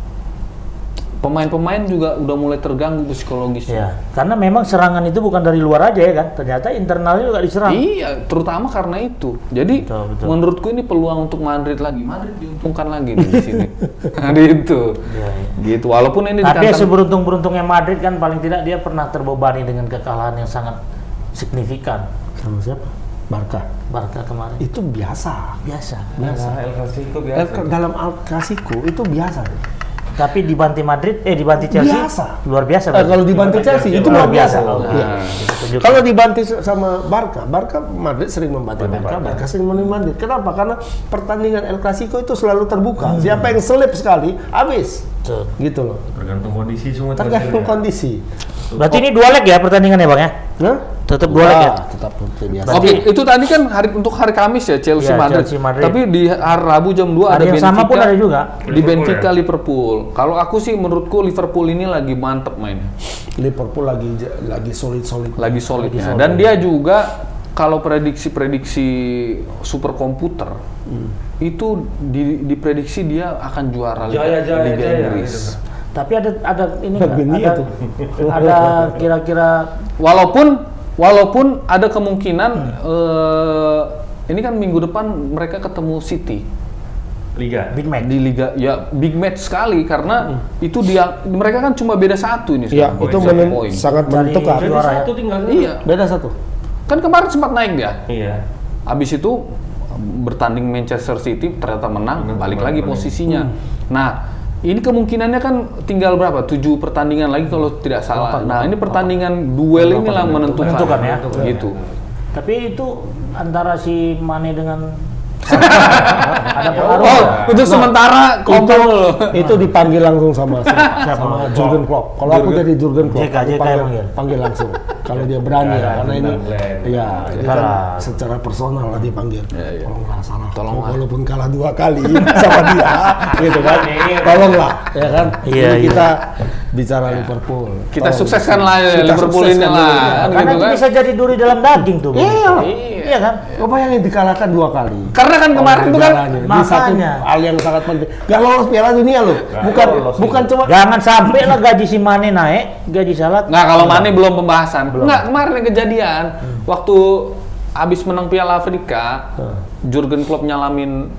Pemain-pemain juga udah mulai terganggu psikologisnya. ya, karena memang serangan itu bukan dari luar aja ya kan. Ternyata internalnya juga diserang. Iya, terutama karena itu. Jadi Betul, betul. menurutku ini peluang untuk Madrid lagi. Madrid diuntungkan lagi nih di sini. Nah, itu. Iya, iya. Gitu. Walaupun ini Tapi ya kandang- seberuntung-beruntungnya Madrid kan paling tidak dia pernah terbebani dengan kekalahan yang sangat signifikan. Sama siapa? Barca. Barca kemarin. Itu biasa. Biasa. Biasa. El Clasico El- biasa. dalam Al Clasico itu biasa. Tapi dibanti Madrid, eh dibanti Chelsea. Biasa. Luar biasa. Eh, kalau dibantu Chelsea itu luar biasa. Iya. Kita tunjukkan. Kalau dibantu sama Barca, Barca Madrid sering membantu Barca, Barca sering membantu Madrid. Kenapa? Karena pertandingan El Clasico itu selalu terbuka. Siapa yang selip sekali, habis. Tuh. Gitu loh. Tergantung kondisi semua. Tergantung kondisi. Berarti ini dua leg ya pertandingannya bang ya? Hah? Tetap dua leg ya? Tetap seperti biasa. Oke, itu tadi kan hari untuk hari Kamis ya Chelsea, Iya, Madrid. Chelsea, Madrid. Tapi di hari Rabu jam 2 ada, Ada yang Benfica. sama pun ada juga. Di Liverpool Benfica ya? Liverpool. Kalau aku sih menurutku Liverpool ini lagi mantep mainnya. Liverpool lagi lagi solid-solid. Lagi solid Lagi ya. solid. Dan dia juga kalau prediksi-prediksi super komputer Hmm. itu di, diprediksi dia akan juara Liga, Jaya, jaya, Liga jaya, Inggris. gitu. Tapi ada ada ini nggak? Ada, tuh. ada kira-kira Walaupun walaupun ada kemungkinan Hmm. eh, ini kan minggu depan mereka ketemu City Liga. big match. di liga ya big match sekali karena itu dia mereka kan cuma beda satu ini Iya, itu menen- sangat menentukan. Juara ya? satu tinggal. Iya. Beda satu. Kan kemarin sempat naik dia. Iya. Habis itu bertanding Manchester City ternyata menang, Menang, balik lagi lagi. posisinya. Nah, ini kemungkinannya kan tinggal berapa? Tujuh pertandingan lagi kalau tidak salah. nah, ini pertandingan duel inilah menentukan. Menentukan ya. Gitu. Tapi itu antara si Mane dengan ada pengaruh. Oh, nggak? untuk sementara kompol. itu dipanggil langsung sama siapa? sama Jurgen Klopp. Kalau aku jadi Jurgen Klopp, JK, aku JK panggil, panggil. panggil langsung. Kalau dia berani ya, karena ini, ya itu kan secara personal lah dipanggil. Ya, ya. Tolonglah salah, Tolonglah. walaupun kalah dua kali sama dia, gitu kan? Tolonglah, ya kan? Iya, Ini iya. kita bicara Liverpool. Kita Tolong. sukseskan lah ya, Kita Liverpool ini lah. ya. Kan Karena gitu itu kan. bisa jadi duri dalam daging tuh. Bang. Iya. Iya kan? Kau bayangin dikalahkan dua kali. Karena kan kemarin tuh kan negaranya. di satu Makanya. hal yang sangat penting. Gak lolos Piala Dunia loh. Bukan lolos, bukan cuma Jangan sampai lah gaji si Mane naik, gaji Salah. Nggak, kalau Mane belum pembahasan. Nggak, kemarin yang kejadian. Waktu abis menang Piala Afrika, Jurgen Klopp nyalamin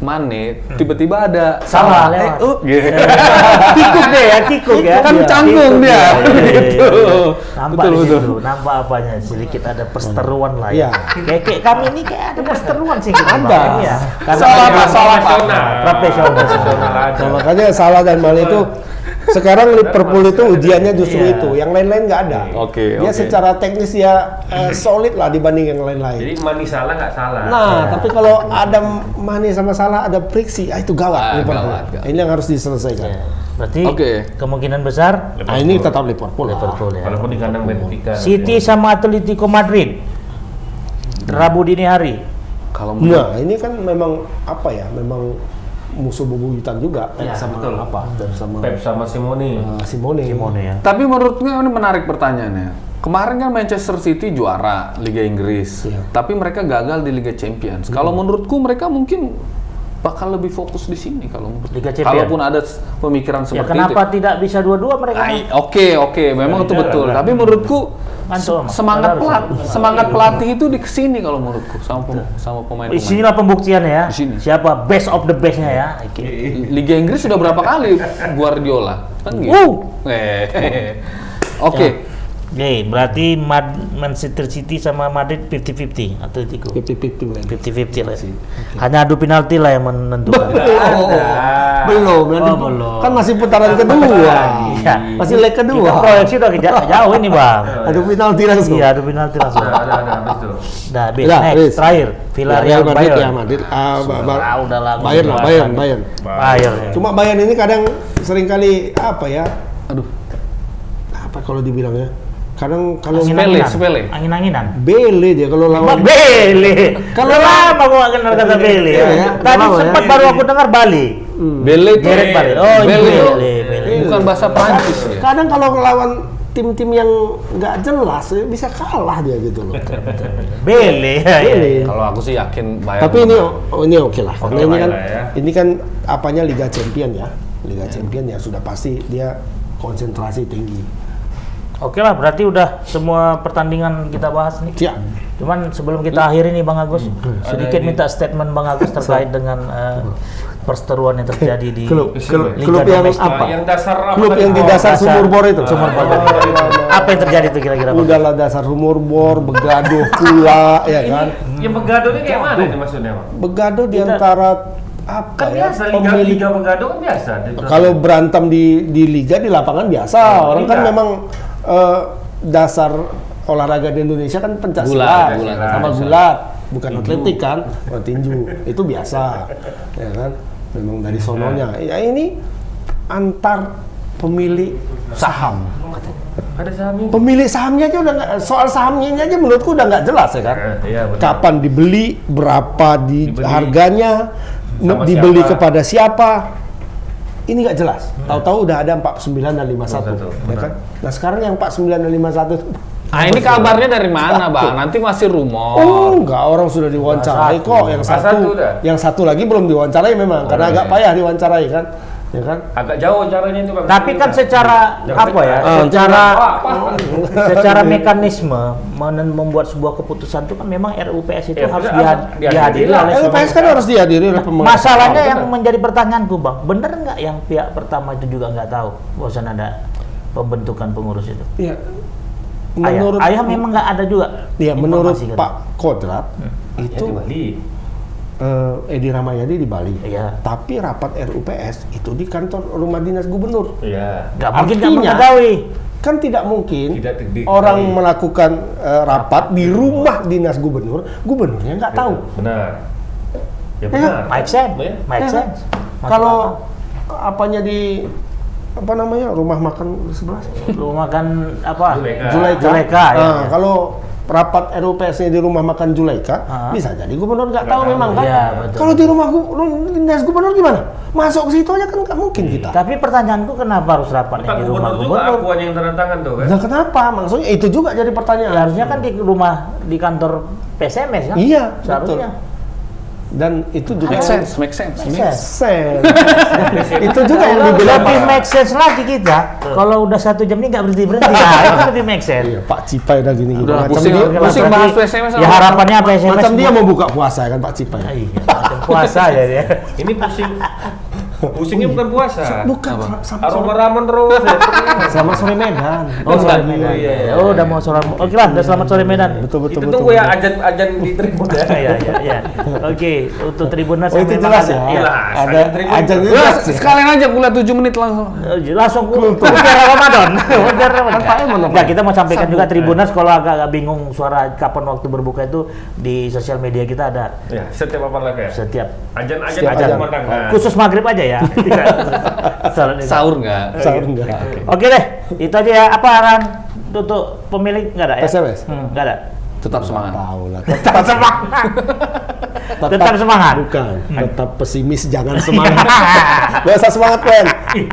Mane, tiba-tiba ada Salah, Eh, lewat. uh, gitu. Kikuk deh ya, kikuk ya. Kan Iya, canggung kikuk dia. Gitu. iya. Nampak Betul, di betul. nampak apanya sedikit ada perseteruan lah ya. Kayak, kayak kami ini kayak ada perseteruan sih kita, Ada. Ya. Karena Salah, salah, Pak. Profesional. Profesional aja. Nah, makanya salah dan Mane itu sekarang Liverpool itu ujiannya justru Iya. itu. Yang lain-lain nggak ada. Oke, Dia oke. secara teknis ya eh, solid lah dibanding yang lain-lain. Jadi Mani salah nggak salah. Nah, tapi kalau ada Mane sama Salah ada friksi, ah itu gawat Ah, Liverpool. gawat, gawat. Ini yang harus diselesaikan. Ya. Berarti Oke. kemungkinan besar Nah, ini tetap Liverpool. Liverpool ya. Walaupun di kandang Benfica. City sama Atletico Madrid. Rabu dini hari. Kalau Nah, ini kan memang apa ya? Memang musuh bebuyutan juga Pep Ya, sama betul. apa? Pep sama Pep sama Simone. uh, Simone. Simone ya. Tapi menurutnya ini menarik pertanyaannya. Kemarin kan Manchester City juara Liga Inggris, Iya. tapi mereka gagal di Liga Champions. Kalau menurutku mereka mungkin bakal lebih fokus di sini kalau. Liga Champions. Kalaupun ada pemikiran Ya seperti kenapa itu. tidak bisa dua-dua mereka? Oke oke, memang itu Iya, betul. iya. Tapi menurutku semangat pelat, semangat pelatih itu di ke sini kalau menurutku sama pem- sama pemain. Di sinilah pembuktiannya ya. Di sini. Siapa best of the bestnya ya? Oke. Liga Inggris sudah berapa kali Guardiola kan gitu. Wow. Eh, Oke. Oke, berarti Mad Manchester City sama Madrid 50-50 Atletico. 50-50 lagi. 50-50 lah. Hanya adu penalti lah yang menentukan. Oh, belum, nanti Oh, belum. kan masih putaran kedua. Iya. Masih leg Kita kedua. proyeksi udah keja- jauh ini, Bang. Adu penalti langsung. Iya, adu penalti langsung. Ada ada habis tuh. Nah, habis. Udah, Next, habis. terakhir. Villarreal Madrid Bayern. ya Madrid. Ah, Ah, udah lah. Bayern lah, Bayern, Bayern. Bayern. ya. Cuma Bayern ini kadang sering kali apa ya? Aduh. Apa kalau dibilangnya? Kadang kalau Sepele, sepele. Angin-anginan. bele dia kalau lawan Bele. Kalau- lama gua nggak kenal kata Bele. Iya, ya. Tadi Lama, ya. sempat baru aku dengar Bali. Bele itu Bale. Oh, Bele Bele, Bele. bukan bahasa Prancis ya. kadang kalau lawan tim-tim yang nggak jelas ya bisa kalah dia gitu loh. Bele. ya, ya. Bele. Kalau aku sih yakin Bayern. Tapi ini oh, ini oke lah. Karena ini kan ya. ini kan apanya Liga Champion ya. Liga Champion ya sudah pasti dia konsentrasi tinggi. Oke lah, berarti udah semua pertandingan kita bahas nih. Siap. Cuman sebelum kita akhiri nih Bang Agus, sedikit Ada ini. minta statement Bang Agus terkait dengan eh, perseteruan yang terjadi di Klub, klub, Liga klub yang domestik. apa? Yang dasar apa Klub yang di Oh, dasar dasar- sumur bor itu. Sumur bor. Apa yang terjadi tuh kira-kira? Udahlah dasar sumur bor, begaduh pula, ya kan? Yang begaduh ini kayak mana ini maksudnya, Bang? Begaduh di antara apa Kan ya biasa liga pemilik liga begadang kan biasa. kalau berantem di di liga di lapangan biasa orang kan memang eh, dasar olahraga di Indonesia kan pencak Gulat, silat gulat, sama gulat bukan atletik kan oh, tinju itu biasa ya kan memang dari sononya ya ini antar pemilik saham Ada sahamnya. pemilik sahamnya aja udah nggak soal sahamnya aja menurutku udah nggak jelas ya kan Eh, iya, benar. kapan dibeli berapa di Dibeli. harganya Sama dibeli siapa. kepada siapa ini nggak jelas. Tahu-tahu udah ada 49 dan 51 ya benar. kan nah sekarang yang 49 dan 51 itu Ah ini kabarnya dari mana bang? Nanti masih rumor. Oh, enggak, orang sudah diwawancarai kok. Yang satu, satu yang satu lagi belum diwawancarai memang, karena iya. agak payah diwawancarai kan, ya kan? Agak jauh caranya itu bang. Tapi kan secara Jangan apa ya? dekat. Secara apa? secara mekanisme men- membuat sebuah keputusan itu kan memang RUPS itu Ya, harus benar, diha- dihadiri lah. oleh Eh. LPS kan harus dihadiri oleh pemegang Masalahnya saham. yang menjadi pertanyaanku bang, bener nggak yang pihak pertama itu juga nggak tahu bahwasan ada pembentukan pengurus itu? Iya. Ayah, Menurut ayah memang nggak ada juga. ya menurut? Pak Kodrat Ya, itu di Eh, Edi Ramayadi di Bali. Iya. Tapi rapat RUPS itu di kantor rumah dinas gubernur. Iya. Nggak mungkin Artinya- mengetahui. Kan tidak mungkin Tidak di- orang di- melakukan eh, rapat di rumah dinas gubernur, gubernurnya nggak tahu. Benar. Ya Ya, benar. Make sense, Ya. make Ya, sense. Kalau apanya di apa namanya rumah makan sebelah lu makan apa? Zulaika. Zulaika. Zulaika, ya, Nah, ya. Kalau rapat RUPS-nya di rumah makan Zulaika, Ah. bisa jadi gubernur nggak tahu memang kan. iya, betul. Kalau di rumah dinas gubernur gimana? Masuk ke situ aja kan nggak mungkin kita. Tapi pertanyaanku kenapa harus rapatnya Pak di rumah gubernur juga gubernur? yang tanda tangan tuh kan. Nah kenapa? Maksudnya itu juga jadi pertanyaan. Ya, harusnya kan di rumah di kantor PSMS kan? Iya, seharusnya. Dan itu juga Make sense, make sense. Make sense. sense. itu juga yang dibilang lebih make sense lagi kita. Kalau udah satu jam ini nggak berhenti berhenti, nah, itu lebih make sense. Iya, Pak Cipai udah gini gini. Udah Macam pusing, dia, pusing bahas PSMS Ya harapannya PSMS. macam dia mau buka puasa kan Pak Cipai. Iya, macam puasa ya dia. Ini pusing. Pusingnya bukan puasa. Bukan sama Aroma ramen terus. ya. sama sore Medan. Oh, sore Iya, Medan. iya, iya. Oh, udah mau sore. Oke lah, udah selamat sore Medan. Betul betul Itu betul. tunggu ya ajan-ajan di tribun ya. Iya, iya, iya. Oke, untuk Tribuners Oh itu jelas ya. iya. Jelas, Ada ajan ajan jelas. sekalian aja kuliah 7 menit langsung. Eh, langsung ke ujar Ramadan. Ujar Ramadan. Nah, kita mau sampaikan juga Sambung. Tribuners kalau agak-agak bingung suara kapan waktu berbuka itu di sosial media kita ada Ya, setiap apa lagi ya? setiap ajan ajan. pemandangan. khusus maghrib aja ya. Salah nih. Sahur nggak? Sahur enggak. Oke deh, itu aja ya. Apa Ran? Untuk pemilik nggak ada ya? PSMS? Hmm, nggak ada. Tetap semangat. Tahu lah. Tetap semangat. Tetap semangat. Bukan, tetap pesimis jangan semangat. Usah semangat, Wen.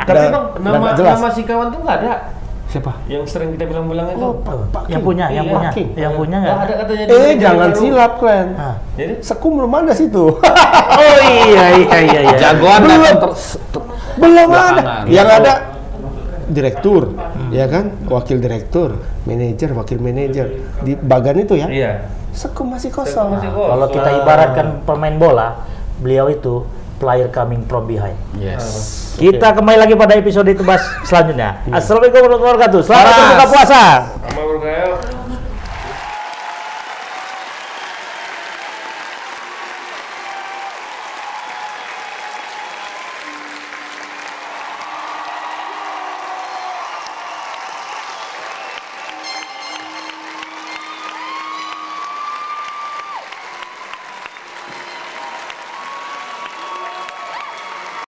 Tapi bang, nama, nama si kawan tuh nggak ada. Siapa? Yang sering kita bilang-bilang itu. Oh, Pak, Pak Yang punya, yang Iya, punya, yang punya nggak? Oh, ada katanya di Eh, jangan silap, Klen. Ah. Jadi? Sekum belum ada situ. Oh iya iya iya iya. Jagoan Belum. datang ter- ter- belum ada. Yang ada direktur, ya kan? Wakil direktur, manajer, wakil manajer di bagan itu ya. Iya. Sekum masih kosong. Masih kosong. Kalau kita ibaratkan pemain bola, beliau itu player coming from behind. Yes. Kita kembali lagi pada episode itu bahas selanjutnya. Assalamualaikum warahmatullahi wabarakatuh. Selamat berbuka puasa. Sama.